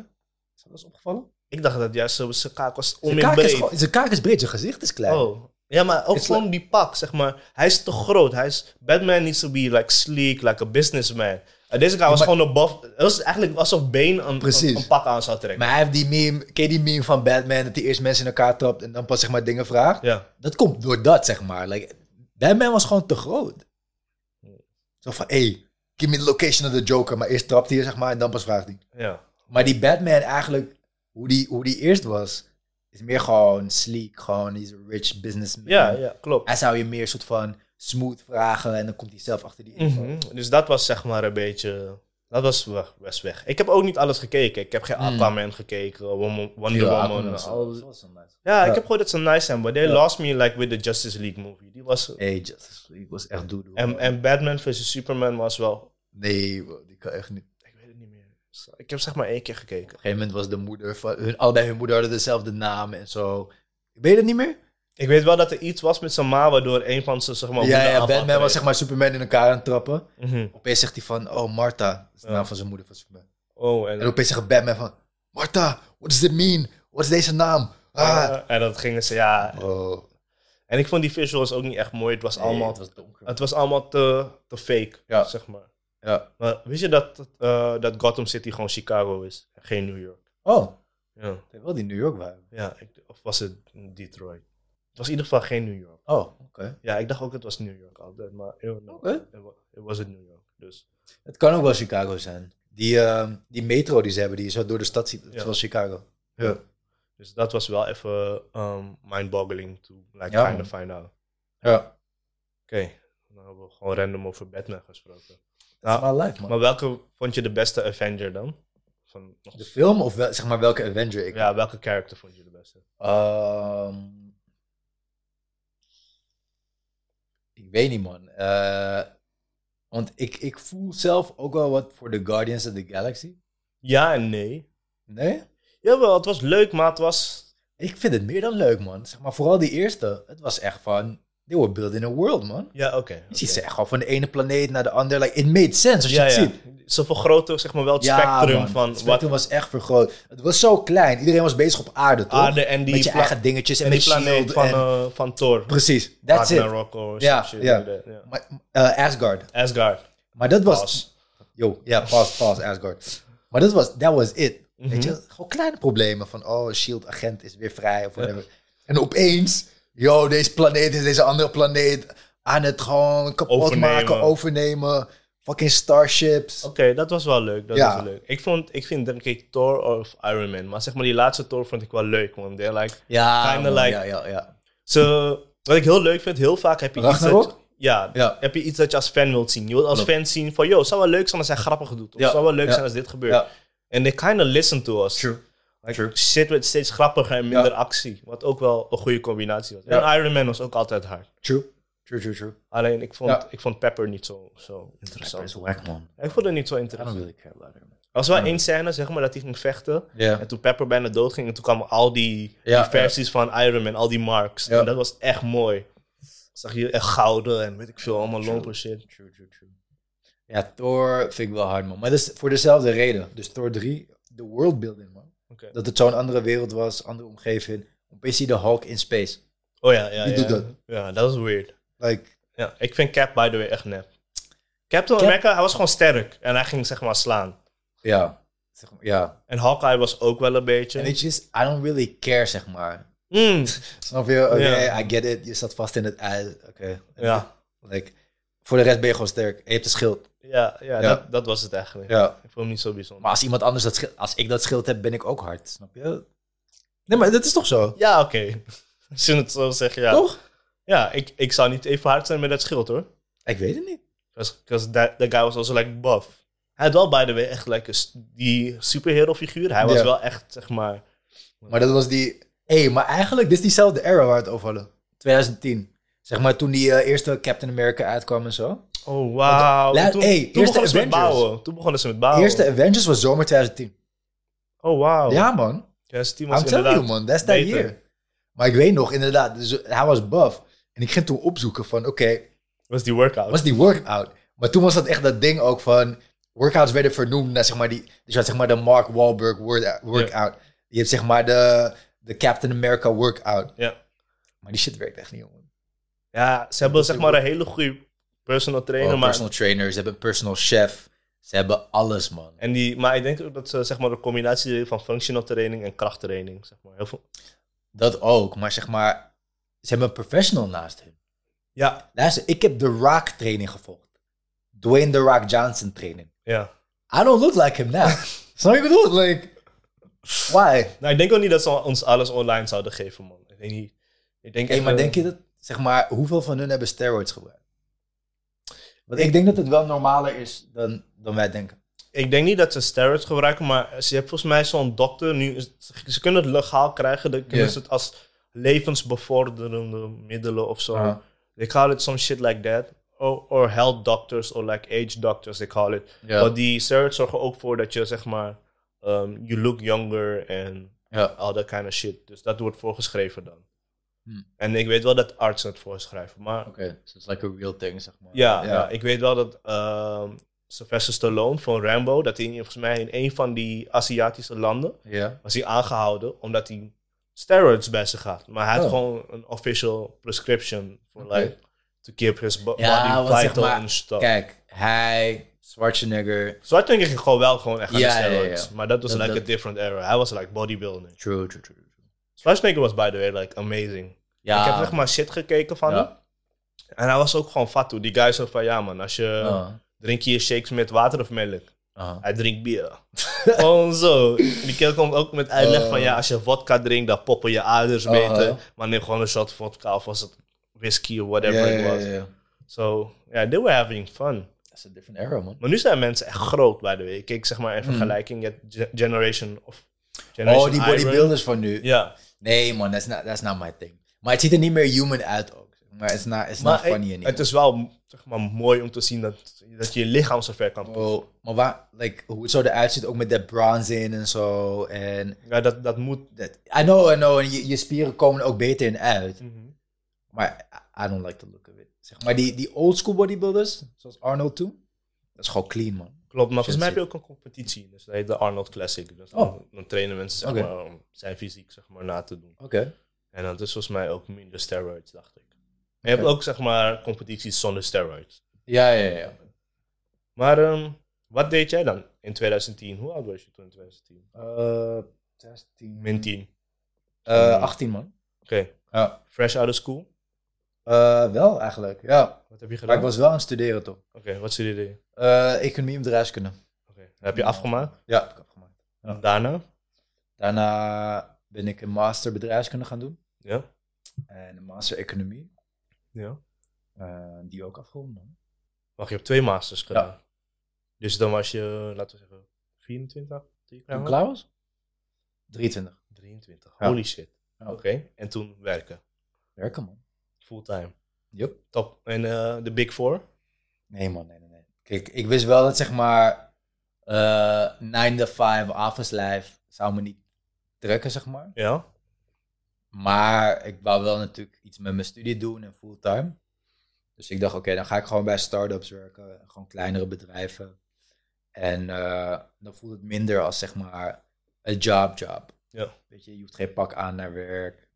Is dat eens opgevallen? Ik dacht dat juist zo- zijn kaak was breed. gewoon- zijn kaak is breed, zijn gezicht is klein. Oh. Ja, maar ook It's gewoon die pak, zeg maar. Hij is te groot. Hij is, Batman needs to be like sleek, like a businessman. En deze guy was maar- gewoon een buff. Het was eigenlijk alsof Bane een, een pak aan zou trekken. Maar hij heeft die meme, ken je die meme van Batman, dat hij eerst mensen in elkaar trapt en dan pas zeg maar dingen vraagt? ja. Dat komt door dat, zeg maar. Like, Batman was gewoon te groot. Zo van, hey, give me the location of the Joker. Maar eerst trapt hij, zeg maar, en dan pas vraagt hij. ja. Maar die Batman eigenlijk, hoe die, hoe die eerst was, is meer gewoon sleek. Gewoon, he's a rich businessman. Ja, ja, klopt. Hij zou je meer soort van smooth vragen en dan komt hij zelf achter die info. Mhm. Dus dat was zeg maar een beetje... Dat was weg- best weg. Ik heb ook niet alles gekeken. Ik heb geen Mm. Aquaman gekeken, Wonder, Ja, Woman. Ja, ik heb gehoord dat ze nice zijn, but they Ja. lost me like with the Justice League movie. Die was... Hey, Justice League was echt doedoe. En, en Batman vs Superman was wel... Nee, bro, die kan echt niet. Ik heb zeg maar één keer gekeken. Op een gegeven moment was de moeder van hun, allebei hun moeder hadden dezelfde naam en zo. Weet je het niet meer? Ik weet wel dat er iets was met zijn ma, waardoor een van ze zeg maar... ja, ja, Batman was zeg maar Superman in elkaar aan het trappen. Mhm. Opeens zegt hij van, oh Martha, dat is de Ja. naam van zijn moeder van Superman. Oh, en, En opeens zegt Batman van, Martha, what does it mean? Wat is deze naam? Ah. En dat gingen ze, ja. Oh, En ik vond die visuals ook niet echt mooi. Het was, nee, allemaal, het was donker. het was allemaal te, te fake, Ja. zeg maar. Ja. Maar wist je dat, eh, dat Gotham City gewoon Chicago is? en Geen New York. Oh, Ja, het heeft wel die New York vibe. ja ik, of was het Detroit? Het was in ieder geval geen New York. Oh, oké. Ja, ik dacht ook het was New York altijd, maar Oké. it was het New York. Dus Het kan ook wel Chicago zijn. Die, ehm, die metro die ze hebben, die zo door de stad ziet, Ja. wel Chicago. Ja. Dus dat was wel even um, mind-boggling to like Ja, kind of find out. Ja. Oké, dan hebben we gewoon random over Batman gesproken. Nou, my life, man. maar welke vond je de beste Avenger dan? Van, nog- De film of wel, zeg maar welke Avenger ik ja, welke character vond je de beste? Ehm, ik weet niet, man. Eh, want ik, ik voel zelf ook wel wat voor de Guardians of the Galaxy. Ja en nee. Nee? Jawel, het was leuk, maar het was... Ik vind het meer dan leuk, man. Zeg maar, vooral die eerste. Het was echt van... They were building a world, man. Ja, oké. Ziet oké. ze echt gewoon van de ene planeet naar de andere. Like, it made sense als je Ja, het ja. ziet. Ze vergroten zeg maar wel het spectrum man. van Het spectrum wat was echt vergroot. Het was zo klein. Iedereen was bezig op aarde, toch? aarde en die, met je eigen dingetjes en, met planeet shield van, en- eh, van Thor. Precies, that's it. Ragnarok Ja, ja. Maar, eh, Asgard. Asgard. Maar dat was... Pas. Yo, ja, pause, pause, Asgard. Maar dat was, that was it. Weet Mhm. je, gewoon kleine problemen van, oh, Shield-agent is weer vrij of whatever. En opeens, yo, deze planeet is deze andere planeet aan het gewoon kapot Overnemen. maken, overnemen. Fucking starships. Oké, dat was wel leuk. Dat Ja. was leuk. Ik, vond, ik vind denk ik Thor of Iron Man. Maar zeg maar die laatste Thor vond ik wel leuk. Want they're like, Ja, Kinda man, like- ja, ja, ja. ze, wat ik heel leuk vind, heel vaak heb je iets dat, ja, Ja. heb je iets dat je als fan wilt zien. Je wilt als fan zien van, yo, het zou wel leuk zijn als hij grappig doet. Of het zou wel leuk zijn als dit gebeurt. En they kind of listen to us. True. Like, True. Shit werd steeds grappiger en minder Ja. actie. Wat ook wel een goede combinatie was. Ja. En Iron Man was ook altijd hard. True. True, true, true. Alleen ik vond, Ja. ik vond Pepper niet zo, zo Pepper interessant. is whack, man. Ik vond het niet zo I don't interessant. really care about her, man. was wel één scène, zeg maar, dat hij ging vechten. Ja. En toen Pepper bijna dood ging, en toen kwamen al die, Ja, die versies van Iron Man, al die marks. Ja. En dat was echt mooi. Zag je echt gouden en weet ik veel, allemaal lopen shit. True, true, true. Ja, Thor vind ik wel hard, man. Maar dat is voor dezelfde reden. Dus Thor 3, de worldbuilding, man. Dat het zo'n andere wereld was, andere omgeving. Opeens zie je de Hulk in space. Oh ja, ja, ja. doet dat? Ja, dat was weird. Like, Ja, ik vind Cap, by the way, echt nep. Captain Cap- America, hij was gewoon sterk. En hij ging, zeg maar, slaan. ja. Zeg maar, ja. En Hawkeye was ook wel een beetje... En weet je, is- I don't really care, zeg maar. Mm, Snap je? Oké, Ja. I get it. Je zat vast in het ijs. Oké. ja, Like, voor de rest ben je gewoon sterk. Je hebt een schild. ja, ja, Ja. Dat, dat was het eigenlijk. Ja. Ik vond hem niet zo bijzonder. Maar als iemand anders dat schild, als ik dat schild heb, ben ik ook hard. Snap je? Nee, maar dat is toch zo? Ja, oké. Als je het zo zegt, ja. Toch? Ja, ik, ik zou niet even hard zijn met dat schild, hoor. Ik weet het niet. Because that, that guy was also like buff. Hij had wel, by the way, echt like die superhero figuur. Hij was Ja. wel echt, zeg maar... Maar dat was die... Hé, hey, maar eigenlijk, dit is diezelfde era waar we het over hadden. 2010. Zeg maar toen die eh, eerste Captain America uitkwam en zo. Oh, wauw. Toen, hey, toen eerste begonnen ze met Avengers. bouwen. Toen begonnen ze met bouwen. Eerste Avengers was zomer 2010. Oh, wauw. Ja, man. Ja, Steam was I'm telling you, man. That's that beter. year. Maar ik weet nog, inderdaad, dus hij was buff. En ik ging toen opzoeken van, oké, was die workout. was die workout? Maar toen was dat echt dat ding ook van, workouts werden vernoemd naar zeg maar die, dus je had zeg maar de Mark Wahlberg word- workout. Je hebt zeg maar de, de Captain America workout. Ja. Maar die shit werkt echt niet, jongen. Ja, ze hebben zeg maar een hele goede personal trainer. Oh, maar, personal trainers, ze hebben een personal chef. Ze hebben alles, man. en die, maar ik denk ook dat ze zeg maar een combinatie deden van functional training en krachttraining. Zeg maar. Heel veel. Dat ook, maar zeg maar, ze hebben een professional naast hun. Ja, Luister, ik heb The Rock training gevolgd. Dwayne The Rock Johnson training. ja. I don't look like him now. Snap je bedoel? Like, why? Nou, ik denk ook niet dat ze ons alles online zouden geven, man. Ik denk niet. Ik denk Hey, maar denk je dat, zeg maar, hoeveel van hun hebben steroids gebruikt? Want ik denk dat het wel normaler is dan, dan wij denken. Ik denk niet dat ze steroids gebruiken, maar ze hebben volgens mij zo'n dokter. Nu, ze kunnen het legaal krijgen. Dan kunnen ze het als levensbevorderende middelen of zo. Aha. They call it some shit like that. Or, or health doctors or like age doctors, they call it. Ja. Maar die steroids zorgen ook voor dat je zeg maar, um, you look younger en Ja. all that kind of shit. Dus dat wordt voorgeschreven dan. Hm. En ik weet wel dat artsen het voorschrijven, maar Oké, so it's like a real thing, zeg maar. ja, ja. ik weet wel dat um, Sylvester Stallone van Rambo, dat hij volgens mij in een van die Aziatische landen Ja. was hij aangehouden omdat hij steroids bij zich had. Maar hij had Oh. gewoon een official prescription for like to keep his bo- Ja, body zeg vital maar, and stuff. Kijk, hij, Schwarzenegger. Denk ik gewoon wel gewoon echt aan Ja, de ja, ja, steroids. ja. Maar dat was Dat- like dat- a different era. Hij was like bodybuilding. True, true, true. Schwarzenegger was by the way like amazing. Ja. Ik heb zeg maar shit gekeken van hem. Ja. En hij was ook gewoon fatu. Die guy zo van ja man, als je drink je shakes met water of melk. Hij drinkt bier. Gewoon zo. Die kerel komt ook met uitleg van ja, als je vodka drinkt, dan poppen je aders Oh, beter. ja. Maar neem gewoon een shot vodka of was het whisky of whatever Ja, it ja, was. ja, ja. So, yeah, they were having fun. That's a different era, man. Maar nu zijn mensen echt groot, by the way. Ik keek zeg maar in Hmm. vergelijking met Ge- Generation of Generation Oh, die bodybuilders van nu. Ja. Nee, man, that's not, that's not my thing. Maar het ziet er niet meer human uit ook. Maar it's not, it's not Maar funny anymore. het is wel zeg maar, mooi om te zien dat, dat je je lichaam zo ver kan. Oh, maar waar, like, hoe het zo eruit ziet, ook met dat bronze in en zo. En Ja, dat, dat moet. dat, I know, I know. En je, je spieren komen ook beter in uit. Maar I, I don't like the look of it. Zeg maar die, die old school bodybuilders, zoals Arnold toen. Dat is gewoon clean, man. Klopt, maar volgens mij heb je ook een competitie. Dus dat heet de Arnold Classic. Dus dan, Oh. dan trainen mensen zeg maar, om zijn fysiek zeg maar, na te doen. Oké. En dat is volgens mij ook minder steroids, dacht ik. En je hebt ook zeg maar competities zonder steroids. Ja, ja, ja. Maar ehm, wat deed jij dan in 2010? Hoe oud was je toen in 2010? Uh, 16. Min 10. Uh, 18, man. Oké. Ja. Fresh out of school? Uh, wel, eigenlijk. Ja. Wat heb je gedaan? Maar ik was wel aan het studeren, toch. Oké, wat studeerde je? Uh, economie en bedrijfskunde. Oké. Heb je afgemaakt? Ja, heb ik afgemaakt. Ja. Daarna? Daarna ben ik een master bedrijfskunde gaan doen. Ja. En een master economie. ja. Uh, die ook afgerond, man. Wacht, je hebt twee masters gedaan. Ja. Dus dan was je, laten we zeggen, 24? Toen je klaar was? 23. 23. Ja. Holy shit. Oké. En toen werken. Werken, man. Fulltime. Yup. Top. En eh, de Big Four? Nee, man, nee, nee, nee. Kijk, ik wist wel dat, zeg maar... eh 9 to 5 office life zou me niet trekken, zeg maar. Ja? Maar ik wou wel natuurlijk iets met mijn studie doen en fulltime. Dus ik dacht, oké, dan ga ik gewoon bij start-ups werken. Gewoon kleinere bedrijven. En eh, dan voelt het minder als zeg maar een job job. Ja. Weet je, je hoeft geen pak aan naar werk.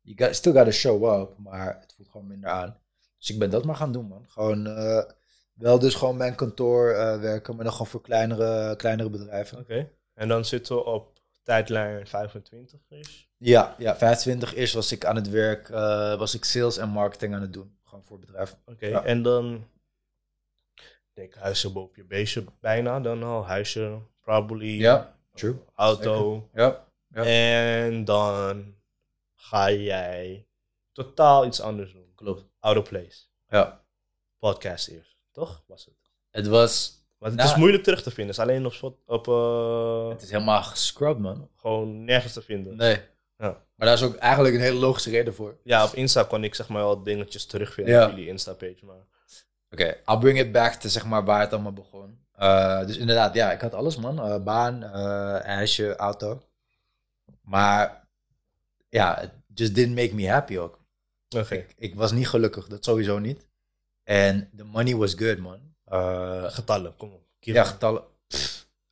Je got, still gotta show up, maar het voelt gewoon minder aan. Dus ik ben dat maar gaan doen, man. Gewoon eh, wel dus gewoon mijn kantoor eh, werken, maar dan gewoon voor kleinere, kleinere bedrijven. Oké. En dan zitten we op tijdlijn 25 is. Ja, ja, 25 is was ik aan het werk, eh, was ik sales en marketing aan het doen. Gewoon voor bedrijven. Oké. Ja. En dan... Ik denk huisje boven je beestje bijna dan al. Huisje, probably. Ja, true. Auto. Ja, Ja. En dan ga jij totaal iets anders doen. klopt. Out of place. Ja. Podcast eerst, toch? Was het. Het was, Want het Nou, is moeilijk terug te vinden. Het is alleen op, spot- op eh, het is helemaal gescrubbed, man. gewoon nergens te vinden. Nee. Ja. Maar daar is ook eigenlijk een hele logische reden voor. Oké, Ja, op Insta kon ik zeg maar wel dingetjes terugvinden Ja. op jullie Insta-page. Maar I'll bring it back to zeg maar waar het allemaal begon. Eh, dus inderdaad, ja, ik had alles, man. Eh, baan, eh huisje, auto. Maar ja, it just didn't make me happy ook. oké. Ik, ik was niet gelukkig, dat sowieso niet. En the money was good, man. Eh, Getallen, kom op. Ja, getallen.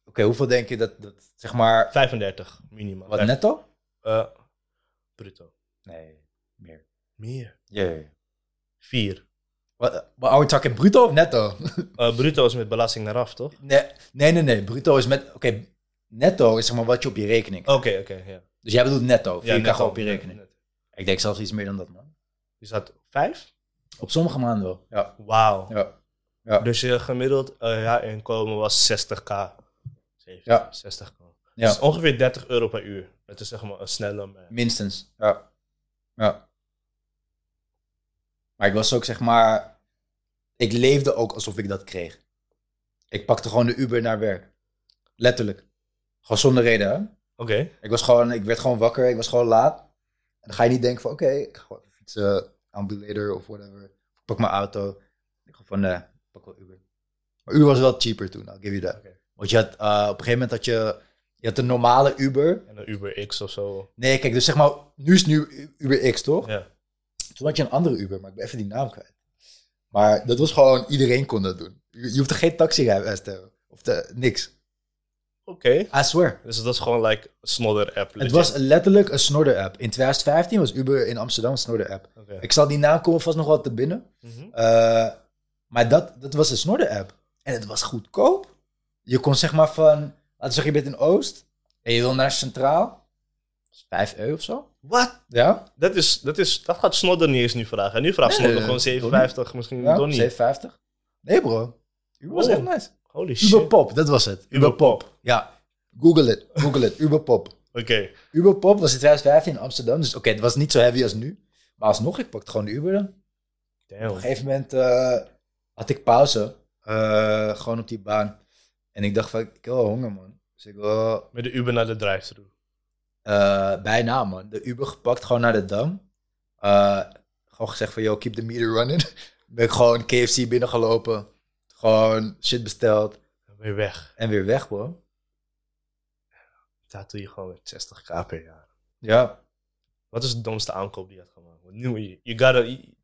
Oké, hoeveel denk je dat, dat, zeg maar, 35 minimaal. wat netto? Eh, bruto. Nee, meer. Meer. Ja. 4. Wat, maar are we talking bruto of netto? Eh, bruto is met belasting eraf, toch? nee, nee, nee, nee. Bruto is met, oké, netto is zeg maar wat je op je rekening. Oké, oké, ja. Dus jij bedoelt netto, Ja, vier net krijg al, op je rekening. Ik denk zelfs iets meer dan dat, man. Is dat 5? Op sommige maanden wel. Ja, Wauw. ja. Ja. Dus je gemiddeld eh, ja, inkomen was 60k. 70, Ja. 60k. Ja. Dus ongeveer 30 euro per uur. Dat is zeg maar een snelle man. Minstens, ja. Ja. Maar ik was ook, zeg maar... Ik leefde ook alsof ik dat kreeg. Ik pakte gewoon de Uber naar werk. Letterlijk. Gewoon zonder reden, hè? Oké. Ik, was gewoon, ik werd gewoon wakker, ik was gewoon laat. En dan ga je niet denken van, oké, ik ga gewoon fietsen, ambulator of whatever. Ik pak mijn auto. Ik ga van, nee, ik pak wel Uber. Maar Uber was wel cheaper toen, I'll give you that. Want je had, eh, op een gegeven moment had je, je had een normale Uber. En een Uber X of zo. Nee, kijk, dus zeg maar, nu is nu Uber X, toch? Ja. Toen had je een andere Uber, maar ik ben even die naam kwijt. Maar dat was gewoon, iedereen kon dat doen. Je, je hoeft er geen taxirijbewijs te hebben. Of te, niks. Oké. I swear. Dus dat is gewoon like een snodder app. Het was letterlijk een snorder-app. In 2015 was Uber in Amsterdam een snorder-app. Oké. Ik zal die naam komen vast nog wel te binnen. Mhm. Eh, maar dat, dat was een snorder-app. En het was goedkoop. Je kon zeg maar van... Laten we zeggen, je bent in Oost. En je wil naar Centraal. Dat is 5 euro of zo. Wat? Ja? Dat, is, dat, is, dat gaat Snodder niet eens nu vragen. En nu vraagt Nee, Snodder gewoon nee, 57, misschien ja nog niet. 750. Nee bro. Uber was echt nice. Holy shit. Uberpop, dat was het. Uberpop. Ja. Google it. Google it. Uberpop. Oké. Uberpop was in 2015 in Amsterdam. Dus oké, het was niet zo heavy als nu. Maar alsnog, ik pakte gewoon de Uber dan. Op een Damn. gegeven moment eh, had ik pauze. eh, gewoon op die baan. En ik dacht van, ik heb wel honger, man. Dus ik wil Met de Uber naar de drive-thru. eh, bijna, man. De Uber gepakt, gewoon naar de Dam. Gewoon gezegd van, yo, keep the meter running. ben ik gewoon KFC binnengelopen. Gewoon shit besteld. Weer weg. En weer weg, bro. Daar doe je gewoon met 60k per jaar. Ja. Wat is de domste aankoop die je had gemaakt? You, you gotta, you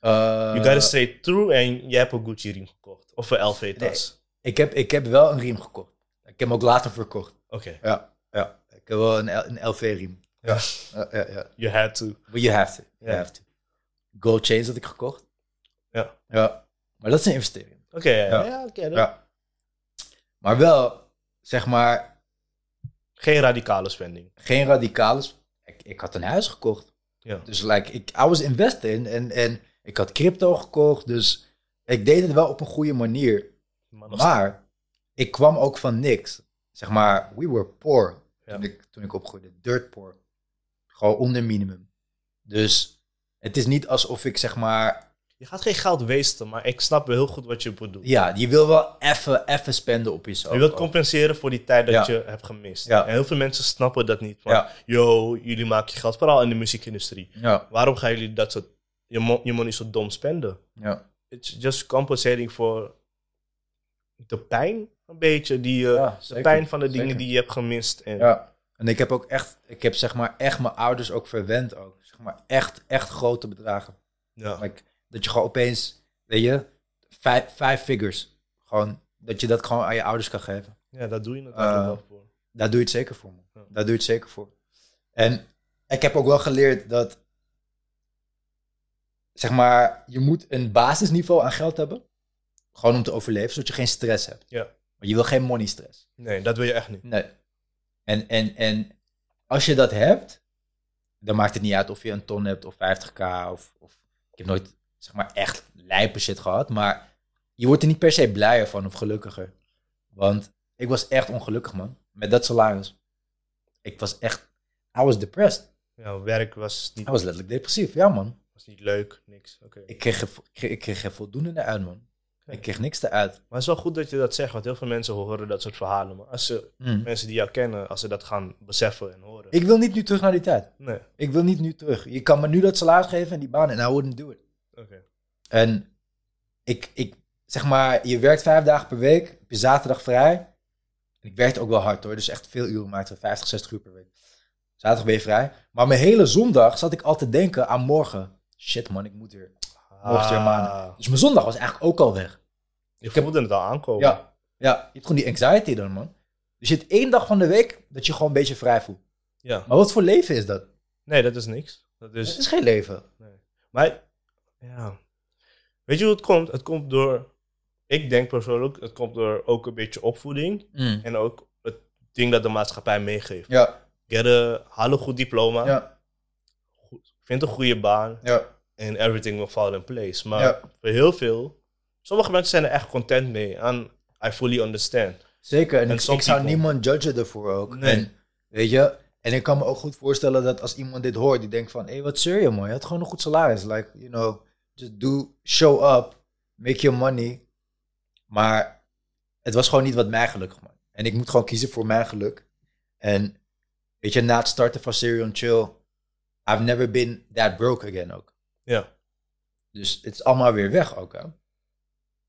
Eh, gotta stay true en je hebt een Gucci riem gekocht. Of een LV-tas. ik, heb, ik heb wel een riem gekocht. Ik heb hem ook later verkocht. Oké. Ja, ja. Ik heb wel een, een LV-riem. Ja. Ja, ja, ja. You had to. But you have to. You have to. Gold chains had ik gekocht. Ja. Ja. Maar dat is een investering. Oké, ja, Ja. ja, oké. Ja. Maar wel, zeg maar, Geen radicale spending. geen radicales. Ik, ik had een huis gekocht. Ja. Dus like, ik I was investing en, en ik had crypto gekocht. Dus ik deed het wel op een goede manier. Maar ik kwam ook van niks. Zeg maar, we were poor Ja. toen, ik, toen ik opgroeide. Dirt poor. Gewoon onder minimum. Dus het is niet alsof ik zeg maar... Je gaat geen geld wasten, maar ik snap wel heel goed wat je bedoelt. Ja, je wil wel even even spenden op jezelf. Je wilt compenseren voor die tijd dat Ja. je hebt gemist. Ja. En heel veel mensen snappen dat niet. Van, Ja. yo, jullie maken je geld, vooral in de muziekindustrie. Ja, Waarom gaan jullie dat soort, je, mo- je money zo dom spenden? ja. It's just compensating for de pijn een beetje, die, Ja, de pijn van de dingen zeker. die je hebt gemist. En, Ja. En ik heb ook echt, ik heb zeg maar echt mijn ouders ook verwend ook. Zeg maar echt, echt grote bedragen. ja. Like, dat je gewoon opeens, weet je, vijf, vijf figures. Gewoon, dat je dat gewoon aan je ouders kan geven. Ja, daar doe je natuurlijk Eh, wel voor. Daar doe je het zeker voor, man. Ja. Daar doe je het zeker voor. En ik heb ook wel geleerd dat, zeg maar, je moet een basisniveau aan geld hebben. Gewoon om te overleven, zodat je geen stress hebt. Ja. Maar je wil geen money stress. Nee, dat wil je echt niet. Nee. En, en, en als je dat hebt, dan maakt het niet uit of je een ton hebt of 50k of, of ik heb nooit zeg maar echt lijpe shit gehad, maar je wordt er niet per se blijer van of gelukkiger. Want ik was echt ongelukkig man, met dat salaris. Ik was echt, I was depressed. Ja, werk was niet, I was letterlijk depressief, ja man. was niet leuk, niks. Oké. Ik kreeg, ik kreeg, ik kreeg geen voldoende eruit man. Ik kreeg niks eruit. Maar het is wel goed dat je dat zegt, want heel veel mensen horen dat soort verhalen. Maar als ze, Mm. mensen die jou kennen, als ze dat gaan beseffen en horen. Ik wil niet nu terug naar die tijd. Nee, Ik wil niet nu terug. Je kan me nu dat salaris geven en die baan en I wouldn't do it. En ik, ik zeg maar, je werkt vijf dagen per week, heb je zaterdag vrij. En ik werkte ook wel hard hoor, dus echt veel uren maakte, 50, 60 uur per week. Zaterdag ben je vrij. Maar mijn hele zondag zat ik al te denken aan morgen. Shit man, ik moet weer. Morgen weer maandag. Dus mijn zondag was eigenlijk ook al weg. Je voelde het al aankomen. Ja, ja, je hebt gewoon die anxiety dan man. Dus je hebt één dag van de week dat je gewoon een beetje vrij voelt. ja. Maar wat voor leven is dat? Nee, dat is niks. Dat is, Het is geen leven. Maar ja. Weet je hoe het komt? Het komt door. Ik denk persoonlijk, het komt door ook een beetje opvoeding. En ook het ding dat de maatschappij meegeeft. Ja, Get a, haal een goed diploma. ja, goed- vind een goede baan. ja, En everything will fall in place. Maar Ja. voor heel veel. Sommige mensen zijn er echt content mee. En I fully understand. Zeker, en, En ik, zou people- niemand judgen ervoor ook. Nee. En, weet je, en ik kan me ook goed voorstellen dat als iemand dit hoort, die denkt van, hé, hey, wat zeur je man, je had gewoon een goed salaris. Like, you know, just do, show up, make your money. Maar het was gewoon niet wat mij gelukkig maakt. En ik moet gewoon kiezen voor mijn geluk. En weet je, na het starten van Serial Chill, I've never been that broke again ook. Ja. Dus het is allemaal weer weg ook. Hè?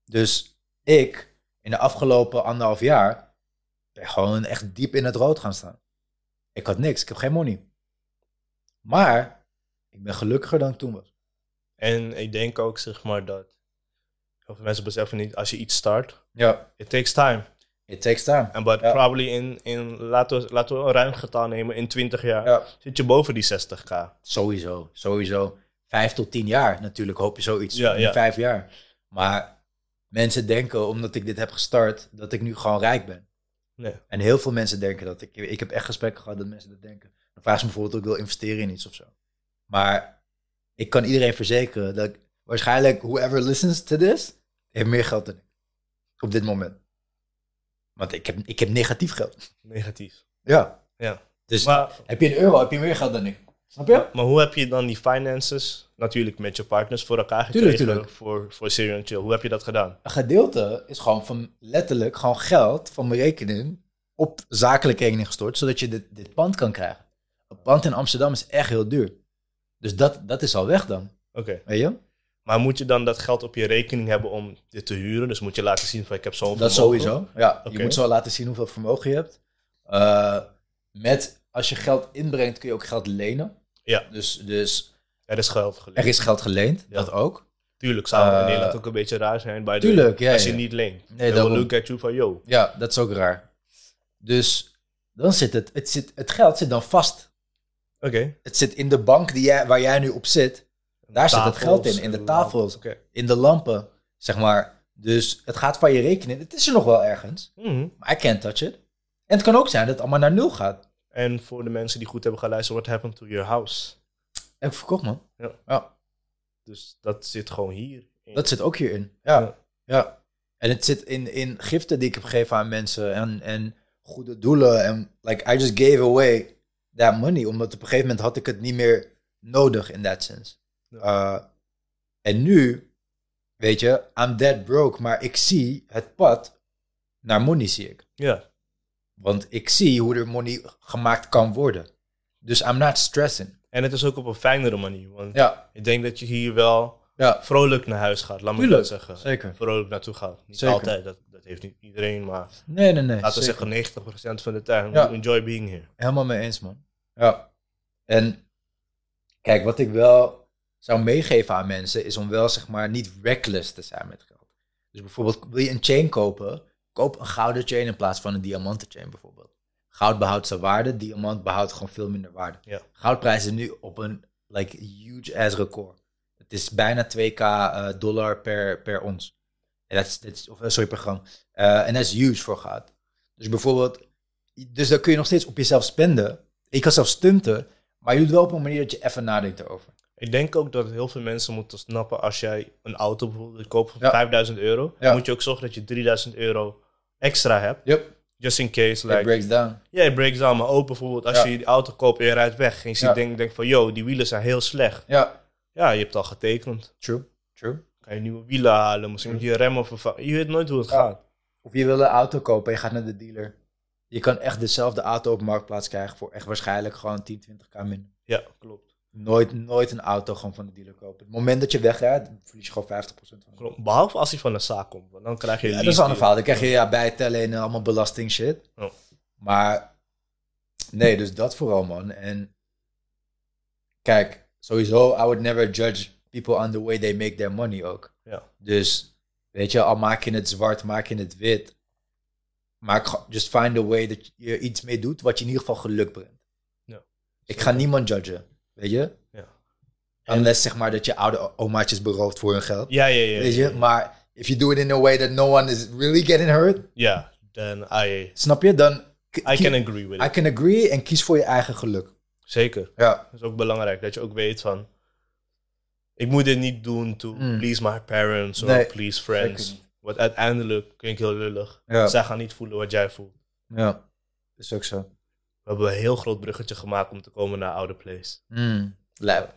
Dus ik, in de afgelopen anderhalf jaar, ben gewoon echt diep in het rood gaan staan. Ik had niks, ik heb geen money. Maar ik ben gelukkiger dan ik toen was. En ik denk ook, zeg maar, dat. Heel veel mensen beseffen niet, als je iets start, Ja, it takes time. it takes time. En but Ja. probably in, in laten, we, laten we een ruim getal nemen, in 20 jaar Ja, zit je boven die 60k. sowieso, sowieso. Vijf tot tien jaar natuurlijk hoop je zoiets. Ja, in vijf jaar. Maar mensen denken, omdat ik dit heb gestart, dat ik nu gewoon rijk ben. Nee. En heel veel mensen denken dat. Ik, ik heb echt gesprekken gehad dat mensen dat denken. Dan vragen ze me bijvoorbeeld of ik wil investeren in iets of zo. Maar ik kan iedereen verzekeren dat ik, waarschijnlijk whoever listens to this, heeft meer geld dan ik. Op dit moment. Want ik heb, ik heb negatief geld. Negatief. Ja. Ja. Dus Maar, heb je een euro, heb je meer geld dan ik. Snap je? maar hoe heb je dan die finances, natuurlijk met je partners, voor elkaar Tuurlijk, gekregen tuurlijk. voor, voor Serial Chill? Hoe heb je dat gedaan? Een gedeelte is gewoon van letterlijk gewoon geld van mijn rekening op zakelijke rekening gestort, zodat je dit, dit pand kan krijgen. Een pand in Amsterdam is echt heel duur. Dus dat, dat is al weg dan. Oké. Weet je? Maar moet je dan dat geld op je rekening hebben om dit te huren? Dus moet je laten zien van ik heb zo'n Dat vermogen? sowieso. Ja, je moet zo laten zien hoeveel vermogen je hebt. Eh, met, als je geld inbrengt, kun je ook geld lenen. Ja. Dus, dus Er is geld geleend. er is geld geleend, Ja. dat ook. Tuurlijk zou het in Eh, Nederland ook een beetje raar zijn. Bij de, tuurlijk, ja, Als je ja. niet leent. Nee, daarom. look at you van yo. Ja, dat is ook raar. Dus dan zit het, het, zit, het geld zit dan vast. Oké. Het zit in de bank die jij, waar jij nu op zit. Daar zit het geld in, in de tafels. Oké. In de lampen, zeg maar. Dus het gaat van je rekening. Het is er nog wel ergens. Mhm. Maar I can't touch it. En het kan ook zijn dat het allemaal naar nul gaat. En voor de mensen die goed hebben geluisterd, what happened to your house? Heb ik verkocht, man. Ja. ja. Dus dat zit gewoon hier. in. Dat zit ook hierin. Ja. Ja. ja. En het zit in, in giften die ik heb gegeven aan mensen. En, en goede doelen. En like, I just gave away that money. Omdat op een gegeven moment had ik het niet meer nodig in that sense. Uh, en nu, weet je, I'm dead broke. Maar ik zie het pad naar money, zie ik. Ja. Want ik zie hoe er money gemaakt kan worden. Dus I'm not stressing. En het is ook op een fijnere manier. Want Ja, ik denk dat je hier wel Ja, vrolijk naar huis gaat, laat me dat zeggen. zeker. Vrolijk naartoe gaat. Niet Zeker. altijd, dat, dat heeft niet iedereen, maar Nee, nee, nee. laten we zeggen 90% van de tijd. Ja. Enjoy being here. Helemaal mee eens, man. Ja. En kijk, wat ik wel zou meegeven aan mensen is om wel, zeg maar, niet reckless te zijn met geld. Dus bijvoorbeeld, wil je een chain kopen? Koop een gouden chain in plaats van een diamanten chain, bijvoorbeeld. Goud behoudt zijn waarde, diamant behoudt gewoon veel minder waarde. Ja. Goudprijs is nu op een like, huge ass record. Het is bijna 2k eh, dollar per, per ons. En dat is, dat is, of, eh, sorry, per gram. Eh, en dat is huge voor goud. Dus bijvoorbeeld, dus dan kun je nog steeds op jezelf spenden. Je kan zelf stunten, maar je doet wel op een manier dat je even nadenkt erover. Ik denk ook dat heel veel mensen moeten snappen als jij een auto bijvoorbeeld koopt voor Ja. 5000 euro, Ja. moet je ook zorgen dat je 3000 euro extra hebt. Yep, Just in case, it like, breaks down. ja, je breaks down, maar ook bijvoorbeeld als Ja. je die auto koopt en je rijdt weg en je ziet, denk, denk van, yo, die wielen zijn heel slecht. Ja, Ja, je hebt al getekend. true, true. Kan je nieuwe wielen halen, misschien moet je remmen vervangen. Je weet nooit hoe het Ja. gaat. Of je wil een auto kopen en je gaat naar de dealer. Je kan echt dezelfde auto op marktplaats krijgen voor echt waarschijnlijk gewoon 10, 20k minder. Ja, klopt. Nooit, nooit een auto gewoon van de dealer kopen. Het moment dat je wegrijdt, verlies je gewoon 50% van. klopt. Behalve als hij van de zaak komt, want dan krijg je Ja, een dat is een ander lease verhaal. Dan krijg je ja, bijtellen en allemaal belasting shit. Oh. Maar nee, dus dat vooral man. En kijk, sowieso, I would never judge people on the way they make their money ook. Ja. Dus weet je, al maak je het zwart, maak je het wit. Maak, gewoon- just find a way dat je iets mee doet wat je in ieder geval geluk brengt. Ja. Ik ga niemand judgen, weet je? Ja. Unless zeg maar dat je oude omaatjes berooft voor hun geld. Ja, ja, ja. Weet je, maar if you do it in a way that no one is really getting hurt, Ja, then I, snap je? Dan I can agree with I it. can agree en kies voor je eigen geluk. Zeker. Ja, Dat is ook belangrijk, dat je ook weet van... Ik moet dit niet doen to Mm. please my parents or Nee, please friends. Want uiteindelijk klinkt heel lullig. Ja. Zij gaan niet voelen wat jij voelt. ja. Is ook zo. We hebben een heel groot bruggetje gemaakt om te komen naar Oude Place. Mm. Lijp.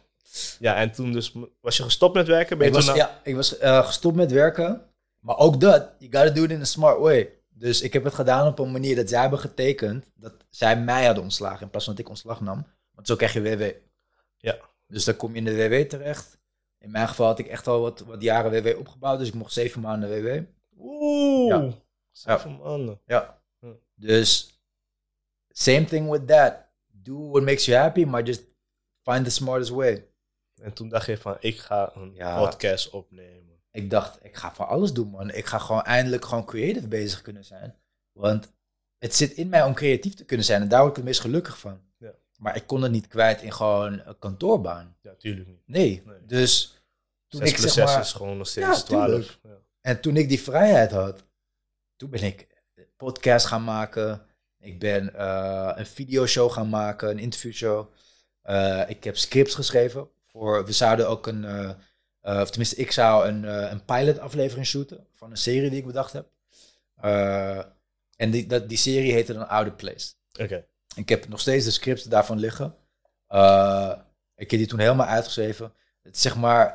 Ja, en toen dus... Was je gestopt met werken? Ben Ik je was, ja, ik was eh, gestopt met werken. Maar ook dat, you gotta do it in a smart way. Dus ik heb het gedaan op een manier dat zij hebben getekend dat zij mij hadden ontslagen in plaats van dat ik ontslag nam. Want zo krijg je WW. Ja. Dus dan kom je in de WW terecht. In mijn geval had ik echt al wat, wat jaren WW opgebouwd, dus ik mocht zeven maanden WW. Oeh. Ja. Zeven maanden. Ja. Hm. Dus, same thing with that. Do what makes you happy, maar just find the smartest way. En toen dacht je van, ik ga een Ja. podcast opnemen. Ik dacht, ik ga van alles doen, man. Ik ga gewoon eindelijk gewoon creative bezig kunnen zijn. Want het zit in mij om creatief te kunnen zijn en daar word ik het meest gelukkig van. Maar ik kon het niet kwijt in gewoon een kantoorbaan. Ja, tuurlijk niet. Nee. Nee. Dus toen 6 ik zeg 6 maar, is gewoon nog steeds Ja, 12. tuurlijk. Ja. En toen ik die vrijheid had, toen ben ik podcast gaan maken. Ik ben eh, een videoshow gaan maken, een interviewshow. Eh, ik heb scripts geschreven. Voor, we zouden ook een, eh, of tenminste, ik zou een, een pilot aflevering shooten van een serie die ik bedacht heb. En die, dat, die serie heette dan Outer Place. Oké. Ik heb nog steeds de scripts daarvan liggen. Eh, ik heb die toen helemaal uitgeschreven. Het is zeg maar,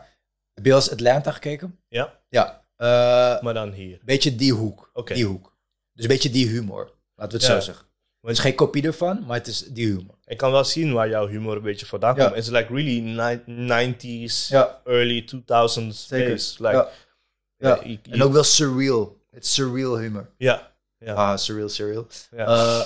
heb je wel eens Atlanta gekeken? Ja, Ja. Eh, maar dan hier. beetje die hoek. Die hoek. Dus een beetje die humor. Laten we het Ja. zo zeggen. Het is geen kopie ervan, maar het is die humor. Ik kan wel zien waar jouw humor een beetje vandaan Ja. komt. It's like really ni- 90s, Ja. early 2000s Zeker. space. Like, ja. En ook wel surreal. Het is surreal humor. ja, ja, Ah, surreal, surreal. ja. Eh,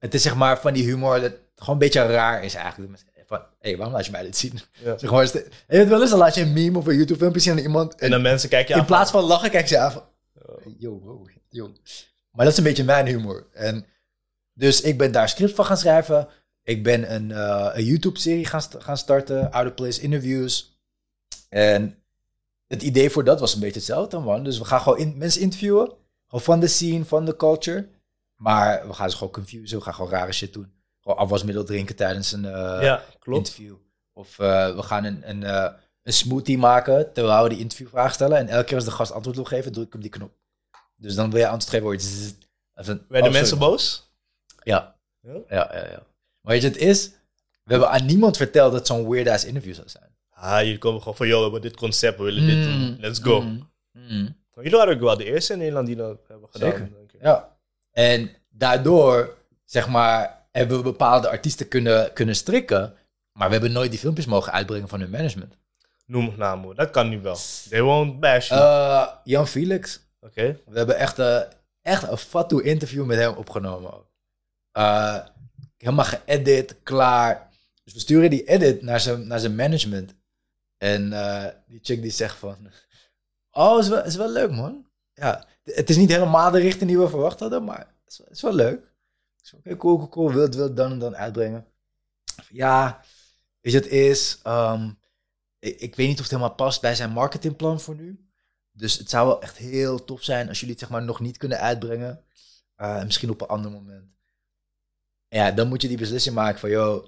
het is zeg maar van die humor dat gewoon een beetje raar is eigenlijk. Van, hé, hey, waarom laat je mij dit zien? Ja. Zeg maar, is het- heb je het wel eens, dan laat je een meme of een YouTube filmpje zien aan iemand. En, en dan mensen kijken je in plaats van lachen, kijk ze aan van, Oh. yo, bro, yo. Maar dat is een beetje mijn humor. En dus ik ben daar script van gaan schrijven. Ik ben een, eh, een YouTube-serie gaan, st- gaan starten. Out of Place interviews. En het idee voor dat was een beetje hetzelfde, man. Dus we gaan gewoon in, mensen interviewen. Gewoon van de scene, van de culture. Maar we gaan ze gewoon confusen. We gaan gewoon rare shit doen. Gewoon afwasmiddel drinken tijdens een eh, ja, klopt. interview. Of eh, we gaan een, een, eh, een smoothie maken terwijl we die interviewvraag stellen. En elke keer als de gast antwoord wil geven, druk ik op die knop. Dus dan wil je antwoord geven, je. Even, Werden oh, mensen boos? Ja. Ja? ja, ja, ja. Maar weet je, het is... We hebben aan niemand verteld dat het zo'n weird-ass interview zou zijn. Ah, jullie komen gewoon van, yo, we hebben dit concept, we willen dit Mm, doen. Let's go. mm, mm. Jullie waren ook wel de eerste in Nederland die dat hebben gedaan. Zeker. denk ik. Ja. En daardoor, zeg maar, hebben we bepaalde artiesten kunnen, kunnen strikken. Maar we hebben nooit die filmpjes mogen uitbrengen van hun management. Noem namen. Dat kan nu wel. They won't bash you. Eh, Jan Felix. Oké. We hebben echt, eh, echt een fatu interview met hem opgenomen. ook. Eh, helemaal geëdit, klaar. Dus we sturen die edit naar zijn, naar zijn management. En die chick die zegt van... Oh, is wel, is wel leuk, man. Ja, het is niet helemaal de richting die we verwacht hadden, maar het is, wel- het is wel leuk. Oké, cool, cool, cool. Wil het, wil dan en dan uitbrengen? Ja, weet je, het is... ehm, ik, ik weet niet of het helemaal past bij zijn marketingplan voor nu. Dus het zou wel echt heel tof zijn als jullie het zeg maar nog niet kunnen uitbrengen. Eh, misschien op een ander moment. Ja, dan moet je die beslissing maken van, joh,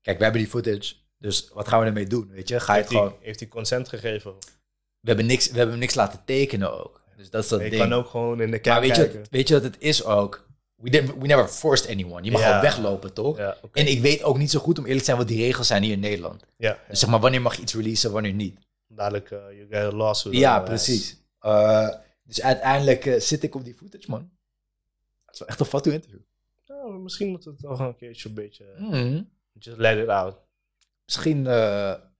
kijk, we hebben die footage. Dus wat gaan we ermee doen, weet je? Ga je Heeft het gewoon... heeft hij consent gegeven? We hebben, niks, we hebben niks laten tekenen ook. Dus dat is dat Je ding. kan ook gewoon in de maar kaart weet je, kijken. wat- weet je wat het is ook? We, we never forced anyone. Je mag gewoon weglopen, toch? En ik weet ook niet zo goed, om eerlijk te zijn, wat die regels zijn hier in Nederland. ja, Dus zeg maar, wanneer mag je iets releasen, wanneer niet. dadelijk, eh you get lawsuit. Ja, precies. Eh, dus uiteindelijk eh, zit ik op die footage, man. Het is wel echt een fatu interview. Nou, misschien moeten we het nog een keertje een beetje... Mhm. Just let it out. Misschien,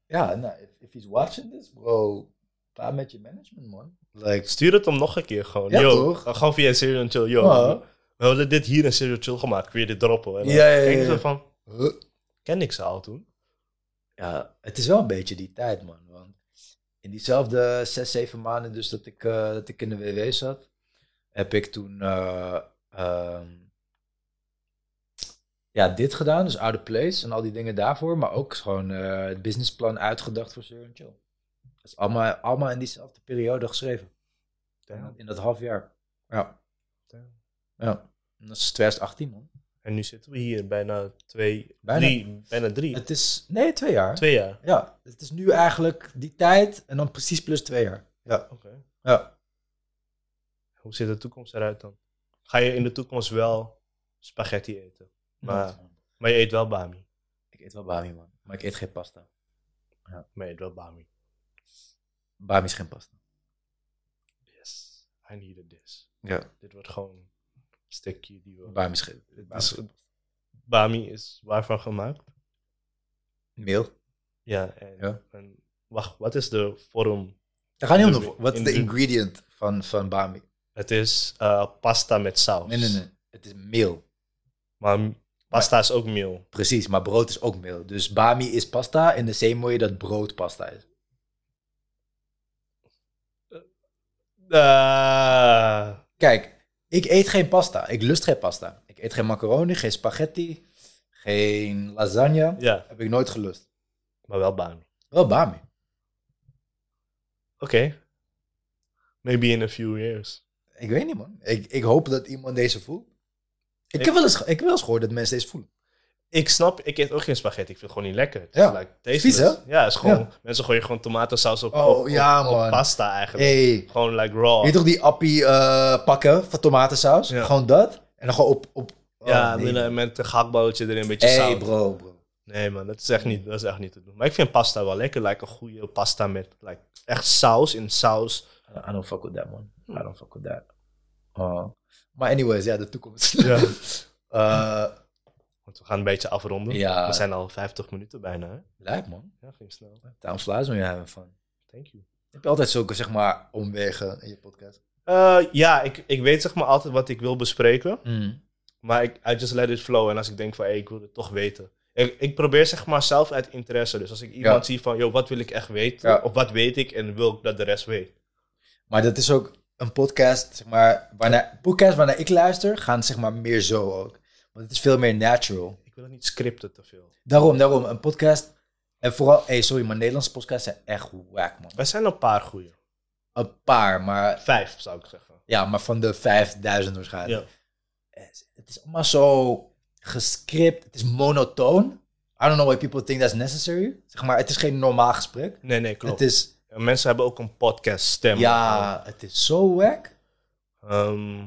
ja, nou, if, if he's watching this, bro, praat met je management, man. Like, Stuur het hem nog een keer gewoon. Ja, yo, toch? Gewoon via Serial Chill. Yo, Ja. we hadden dit hier in Serial Chill gemaakt. Kun je dit droppen? En dan Ja, ja, ja, van, huh? ken ik ze al toen? ja, het is wel een beetje die tijd, man. Want in diezelfde zes, zeven maanden dus dat ik, eh, dat ik in de WW zat, heb ik toen eh, ehm, ja, dit gedaan, dus Outer Place en al die dingen daarvoor, maar ook gewoon eh, het businessplan uitgedacht voor Sir Chill. Dat is allemaal, allemaal in diezelfde periode geschreven. Damn. In dat half jaar. Ja. Damn. Ja. En Dat is 2018, man. En nu zitten we hier bijna twee, Bijna. drie, bijna drie, Het is, nee, twee jaar. twee jaar. Ja, het is nu eigenlijk die tijd en dan precies plus twee jaar. Ja. Oké. Ja. Hoe ziet de toekomst eruit dan? Ga je in de toekomst wel spaghetti eten? Maar, maar je eet wel bami. Ik eet wel bami, man. Maar ik eet geen pasta. Maar je eet wel bami. Bami is geen pasta. Yes. I needed this. Ja. Dit wordt gewoon een stukje die we... Bami is geen bami is waarvan gemaakt? Meel. Ja, en, Ja. en wacht, wat is de vorm? Het gaat niet om de... Wat is de ingredient van, van bami? Het is eh, pasta met saus. Nee, nee, nee. Het is meel. Maar pasta is ook meel. Precies, maar brood is ook meel. Dus bami is pasta in de same way dat brood pasta is. Ah, Kijk, ik eet geen pasta. Ik lust geen pasta. Ik eet geen macaroni, geen spaghetti, geen lasagne. ja, Heb ik nooit gelust. maar wel bami. Wel bami. Oké. Maybe in a few years. Ik weet niet, man. Ik, ik hoop dat iemand deze voelt. Ik, Ik- heb wel eens, ik heb wel eens gehoord dat mensen deze voelen. Ik snap, ik eet ook geen spaghetti. Ik vind het gewoon niet lekker. Het Ja. is like. Vies, hè? Ja, het is gewoon, Ja. mensen gooien gewoon tomatensaus op, Oh, op, ja, op man. pasta eigenlijk. Hey, Gewoon like raw. weet je toch die appie eh, pakken van tomatensaus? Ja. Gewoon dat. En dan gewoon op... op ja, oh, nee, met, man. met een gehaktballetje erin, een beetje Hey, zout. bro, bro. Nee man, dat is, echt niet, dat is echt niet te doen. Maar ik vind pasta wel lekker. Like een goede pasta met like, echt saus in saus. I don't fuck with that, man. I don't fuck with that. Oh. Maar anyways, ja, de toekomst. Ja. Eh, Want we gaan een beetje afronden. Ja. We zijn al 50 minuten bijna. Lijp, man. Ja, ging snel. Time flies when you're having fun. Thank you. Heb je altijd zulke, zeg maar, omwegen in je podcast? Eh, ja, ik, ik weet zeg maar altijd wat ik wil bespreken. Mm. Maar ik, I just let it flow. En als ik denk van, hey, ik wil het toch weten. Ik, ik probeer zeg maar zelf uit interesse. Dus als ik iemand Ja. zie van, joh, wat wil ik echt weten? Ja. Of wat weet ik en wil ik dat de rest weet. Maar dat is ook een podcast, zeg maar, waarna, podcast waarnaar ik luister, gaan zeg maar meer zo ook. Want het is veel meer natural. Ik wil het niet scripten te veel. Daarom, daarom, een podcast. En vooral, hey, sorry, maar Nederlandse podcasts zijn echt wack, man. Er zijn een paar goede. Een paar, maar Vijf, zou ik zeggen. ja, maar van de 5000 waarschijnlijk. Ja. Het is allemaal zo gescript, het is monotoon. I don't know why people think that's necessary. Zeg maar, het is geen normaal gesprek. Nee, nee, klopt. Het is, En Mensen hebben ook een podcast stem. ja, het is zo wack. Ehm,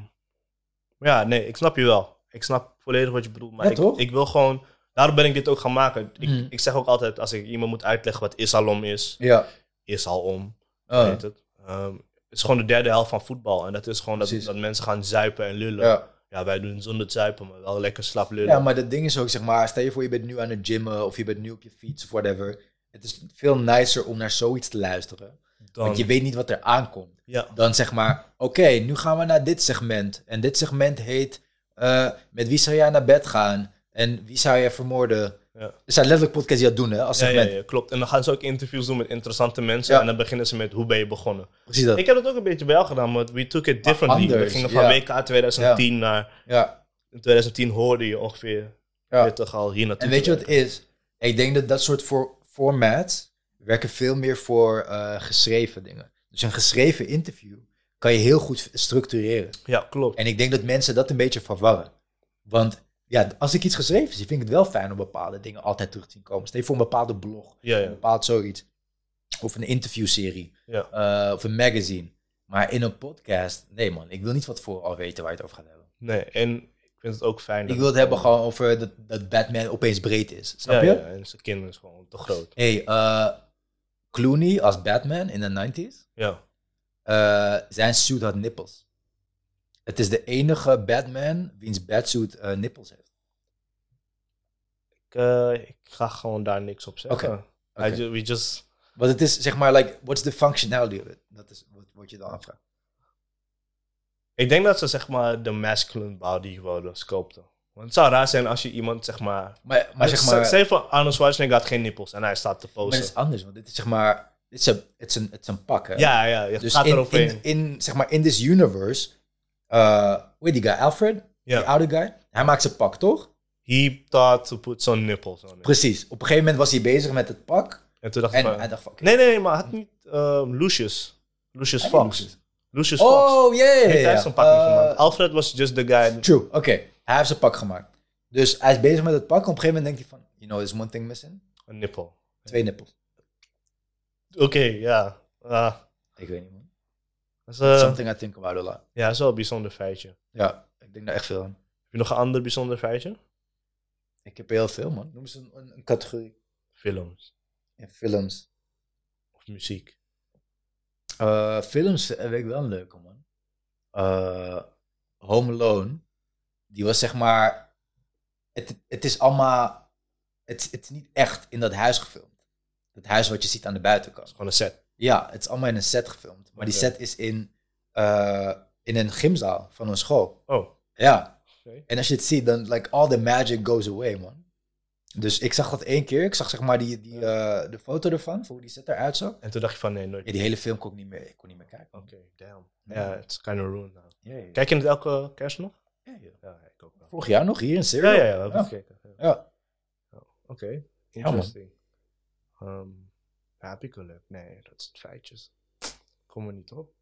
ja, nee, ik snap je wel. Ik snap volledig wat je bedoelt. Maar Ja, ik, toch? ik wil gewoon... Daarom ben ik dit ook gaan maken. Ik, Mhm. ik zeg ook altijd, als ik iemand moet uitleggen wat Isalom is, Ja. is al om. Oh. Weet het. Ehm, het is gewoon de derde helft van voetbal. En dat is gewoon dat, Precies. dat mensen gaan zuipen en lullen. Ja. ja. wij doen zonder zuipen, maar wel lekker slap lullen. Ja, maar dat ding is ook, zeg maar, stel je voor je bent nu aan het gymmen of je bent nu op je fiets of whatever. het is veel nicer om naar zoiets te luisteren. Dan, Want je weet niet wat er aankomt. ja, Dan zeg maar, oké, nu gaan we naar dit segment. En dit segment heet, eh, met wie zou jij naar bed gaan? En wie zou jij vermoorden? Ja. Er zijn letterlijk podcasts die dat doen, hè, als ja, ja, klopt. En dan gaan ze ook interviews doen met interessante mensen. Ja. En dan beginnen ze met hoe ben je begonnen. Precies dat. Ik heb dat ook een beetje bij jou gedaan, maar we took it differently. we gingen van. WK 2010 naar... Ja. In 2010 hoorde je ongeveer Ja. toch al hier naartoe. En weet je wat het is? Ik denk dat dat soort voor, formats werken veel meer voor eh, geschreven dingen. Dus een geschreven interview kan je heel goed structureren. Ja, klopt. En ik denk dat mensen dat een beetje verwarren. Want ja, als ik iets geschreven zie, vind ik het wel fijn om bepaalde dingen altijd terug te zien komen. Stel je voor een bepaalde blog, Ja, een ja. bepaald zoiets. Of een interviewserie, Ja. eh, of een magazine. Maar in een podcast, nee man, ik wil niet wat voor al weten waar je het over gaat hebben. Nee, en ik vind het ook fijn. Ik wil het hebben gewoon over dat, dat Batman opeens breed is. Snap ja, je? Ja, en zijn kin is gewoon te groot. Hey, eh, Clooney als Batman in de 90s. Ja. Eh, zijn suit had nippels. Het is de enige Batman wiens batsuit eh nippels heeft. Ik, eh, ik ga gewoon daar niks op zeggen. Oké, ju- we just... Want het is zeg maar, like, what's the functionality of it? Dat is wat, wat je dan afvraagt. Ik denk dat ze zeg maar de masculine body wilden sculpten. Want het zou raar zijn als je iemand zeg maar... Maar, maar zeg maar, Stel je voor Arnold Schwarzenegger had geen nippels en hij staat te maar posen. het is anders, want dit is zeg maar, het is een, het is een, een pak, hè? Ja, ja, het Dus gaat in, in, in, zeg maar, in this universe, uh, hoe die guy, Alfred? Ja. Die oude guy? Hij maakt zijn pak, toch? He thought to put some nipples on it. Precies. Op een gegeven moment was hij bezig met het pak. En toen dacht En ik van... hij dacht, fuck. Nee, nee, nee, maar had niet ehm, Lucius. Lucius Hij Fox. Lucius Fox. Oh, yeah, yeah, Heeft hij yeah. zijn pak niet Uh, gemaakt. Alfred was just the guy. True, oké. Hij heeft zijn pak gemaakt. Dus hij is bezig met het pak. Op een gegeven moment denkt hij van, you know, there's one thing missing. Een nippel. Twee nippels. Oké, ja. Ah, Ik weet niet, man. dat is, eh, Something I think about a lot. ja, dat is wel een bijzonder feitje. Heb Ja, ik denk daar echt veel aan. je nog een ander bijzonder feitje? Ik heb heel veel, man. Noem eens een, een, een categorie. Films. In films. Of muziek. Eh, films vind ik wel een leuke, man. Eh, Home Alone. Die was zeg maar... Het, het is allemaal... Het, het is niet echt in dat huis gefilmd. Het huis wat je ziet aan de buitenkant. Gewoon een set. Ja, het is allemaal in een set gefilmd. Maar die Oké. set is in, eh, in een gymzaal van een school. Oh, Ja. oké. En als je het ziet, dan like all the magic goes away, man. Dus ik zag dat één keer. Ik zag zeg maar die, die, eh, de foto ervan, voor hoe die set eruit zag. En toen dacht je van nee, nooit. Ja, die hele film kon ik niet meer, ik kon niet meer kijken. Oké, damn. Ja. Ja, it's kind of ruined now. Kijk je het elke kerst nog? Ja, ja. Ja, ik ook wel. Vorig jaar nog, hier in Ja, Serial. ja, ja, Ja. gekeken. Ja. Ja. Oké, man. interesting. Ehm, heb ik geluk? Nee, dat is feitjes. Kom er niet op.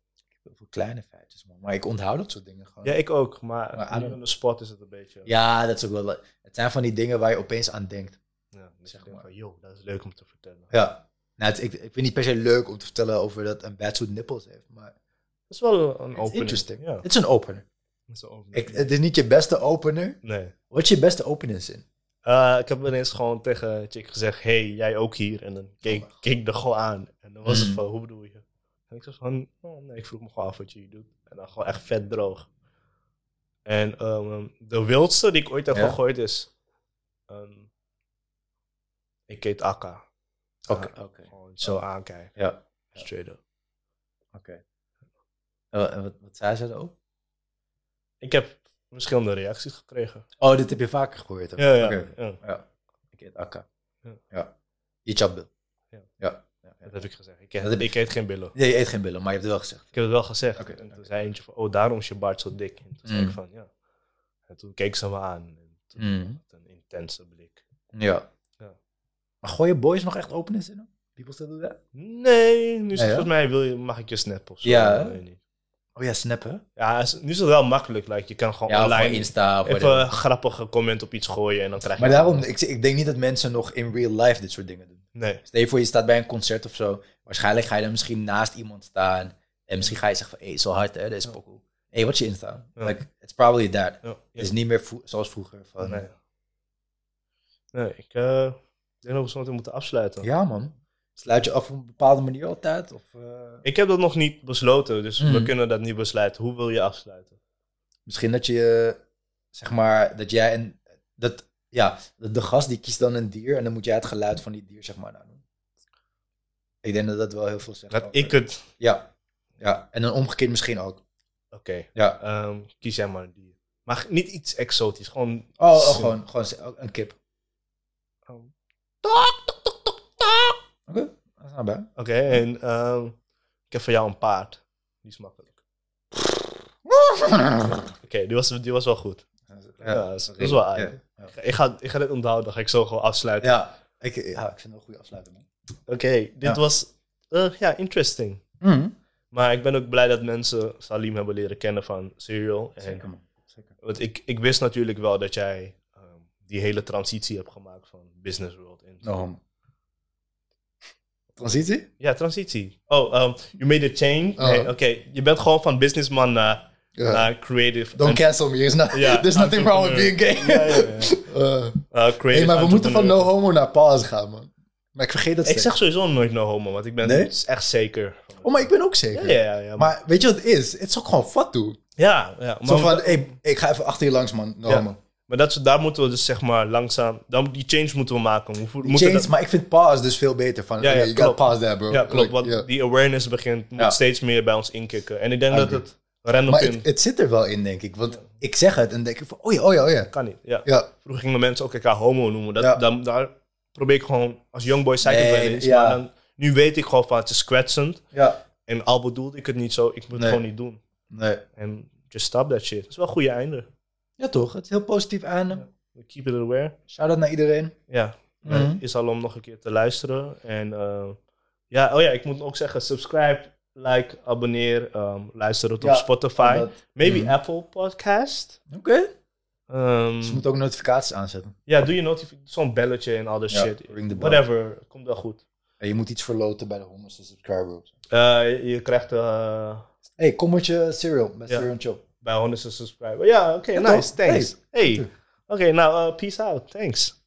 Heel veel kleine feitjes, man. Maar ik onthoud dat soort dingen gewoon. Ja, ik ook, maar, Maar I nu don't- on the spot is het een beetje... Ja, dat is ook wel... Het zijn van die dingen waar je opeens aan denkt. Ja, dus Zeg ik maar. van, joh, dat is leuk om te vertellen. Ja. Nou, het- ik, ik vind het niet per se leuk om te vertellen over dat een batsuit nipples heeft, maar... Dat is wel een opening. interesting. Ja, Het is een opener. dat is een. Ik, het is niet je beste opener. nee. Wat is je beste openingszin? Eh, ik heb ineens gewoon tegen Chick gezegd, hey, jij ook hier? En dan keek, Oh. keek de gewoon aan. En dan was het Mm. van, hoe bedoel je? En ik zei van, oh nee, ik vroeg me gewoon af wat je hier doet. En dan gewoon echt vet droog. En ehm, de wildste die ik ooit heb Ja? gegooid is, ehm, ik heet Akka. Oké. Gewoon zo aankijken, Ja, straight up. oké. En wat, wat zei ze erop? Ik heb verschillende reacties gekregen. Oh, dit heb je vaker gehoord. Ja, ja. Oké. ja. ja. Ik heet Akka. Ja. Ja. Je chapt Ja. Ja. Dat heb ik gezegd. Ik eet, ik eet geen billen. Nee, je eet geen billen, maar je hebt het wel gezegd. Ik heb het wel gezegd. Oké, en toen zei eentje van, oh, daarom is je baard zo dik. En toen zei Mm. ik van, ja. En toen keek ze me aan. En toen Mm. een intense blik. Ja. Ja. Maar gooien boys nog echt open in zinnen? People still do that? Nee, nu is het volgens mij, wil je, mag ik je snappen of zo. Ja? Nee, niet. Oh ja, snappen? Ja, nu is het wel makkelijk. Like, je kan gewoon Ja, online voor Insta even whatever. een grappige comment op iets gooien en dan krijg je... Maar daarom, ik, ik denk niet dat mensen nog in real life dit soort dingen doen. Nee. Stel je voor, je staat bij een concert of zo. Waarschijnlijk ga je dan misschien naast iemand staan. En misschien ga je zeggen van, hé, hey, zo hard hè, deze Ja. pokoe. Hé, hey, wat is je Insta? Ja. Like, it's probably that. Ja, Het is niet meer zoals vroeger. Van, nee. Nee, ik eh, denk dat we zo meteen moeten afsluiten. Ja man. Sluit je af op een bepaalde manier altijd? Of, eh, Ik heb dat nog niet besloten, dus we Mhm. kunnen dat niet besluiten. Hoe wil je afsluiten? Misschien dat je, zeg maar, dat jij een, dat, ja, de gast die kiest dan een dier en dan moet jij het geluid van die dier, zeg maar, nou doen. Ik denk dat dat wel heel veel zegt. Dat over- ik het... Ja. ja, en dan omgekeerd misschien ook. Oké, Ja. ehm, kies jij maar die. Maar niet iets exotisch, gewoon... Oh, oh, gewoon, gewoon oh, een kip. Ehm, Oké, dat is bij. Oké, en ehm, ik heb voor jou een paard. Die is makkelijk. Oké, die, was, die was wel goed. Ja, dat is- dat is wel aardig. Ja, Ik ga, ik ga dit onthouden, dan ga ik zo gewoon afsluiten. ja. Ik, ja, ik vind het een goede afsluiting. man. Oké, dit Ja. was... eh, ja, interesting. Maar ik ben ook blij dat mensen Salim hebben leren kennen van Serial. En, Zeker, man. Zeker. want ik, ik wist natuurlijk wel dat jij ehm, die hele transitie hebt gemaakt van business world. No homo. Transitie? Ja, transitie. Oh, um, you made a change. Oh. Nee, Oké, je bent gewoon van businessman naar, creative. Don't cancel me. There's, not, there's nothing wrong with being gay. Ja, ja. Uh, hey, maar we moeten van no homo naar pause gaan, man. Maar ik vergeet dat Ik steeds. zeg sowieso nooit no homo, want ik ben Nee? echt zeker. Oh, maar ik ben ook zeker. ja, ja. ja, maar, Maar weet je wat het is? Het is ook gewoon fat, toe. ja, ja, Zo van, hey, ik ga even achter je langs, man. No homo. Maar dat, is- daar moeten we dus zeg maar langzaam... Dan, die change moeten we maken. We vo- moeten Change, dat- maar ik vind pause dus veel beter. Van, Ja, ja, you klopt. there, bro. ja, klopt. Like, Want die awareness begint, moet steeds meer bij ons inkikken. En ik denk I dat agree. het random Maar het, het zit er wel in, denk ik. Want ik zeg het en denk ik van, oh ja, oh ja, oh ja. kan niet. Ja. Vroeger gingen mensen ook elkaar homo noemen. Dat, dan, daar probeer ik gewoon... Als youngboy het Nee, wel eens. ja. Maar dan, nu weet ik gewoon van het is kwetsend. ja. En al bedoelde ik het niet zo, ik moet het gewoon niet doen. Nee. En just stop that shit. Dat is wel een goede einde. Ja, toch? Het is heel positief. We Keep it aware. Shout-out naar iedereen. Ja, Mhm. eh, is al om nog een keer te luisteren. En eh, ja, oh ja, ik moet ook zeggen, subscribe, like, abonneer, ehm, luister het Ja, op Spotify. Dat- Maybe Mhm. Apple Podcast. Oké. Ehm, Dus je moet ook notificaties aanzetten. ja, doe je notificatie, zo'n belletje en al dat Ja, shit. ring the bell. Whatever, komt wel goed. En je moet iets verloten bij de honderdste subscriber. of zo. Eh, je, je krijgt eh, hey, kom met je cereal. Met Ja. cereal and chop. Bij 100 subscriber. Ja, oké, Ja, nice, toch? thanks. Hey, Tuurlijk. oké, nou, eh, peace out, thanks.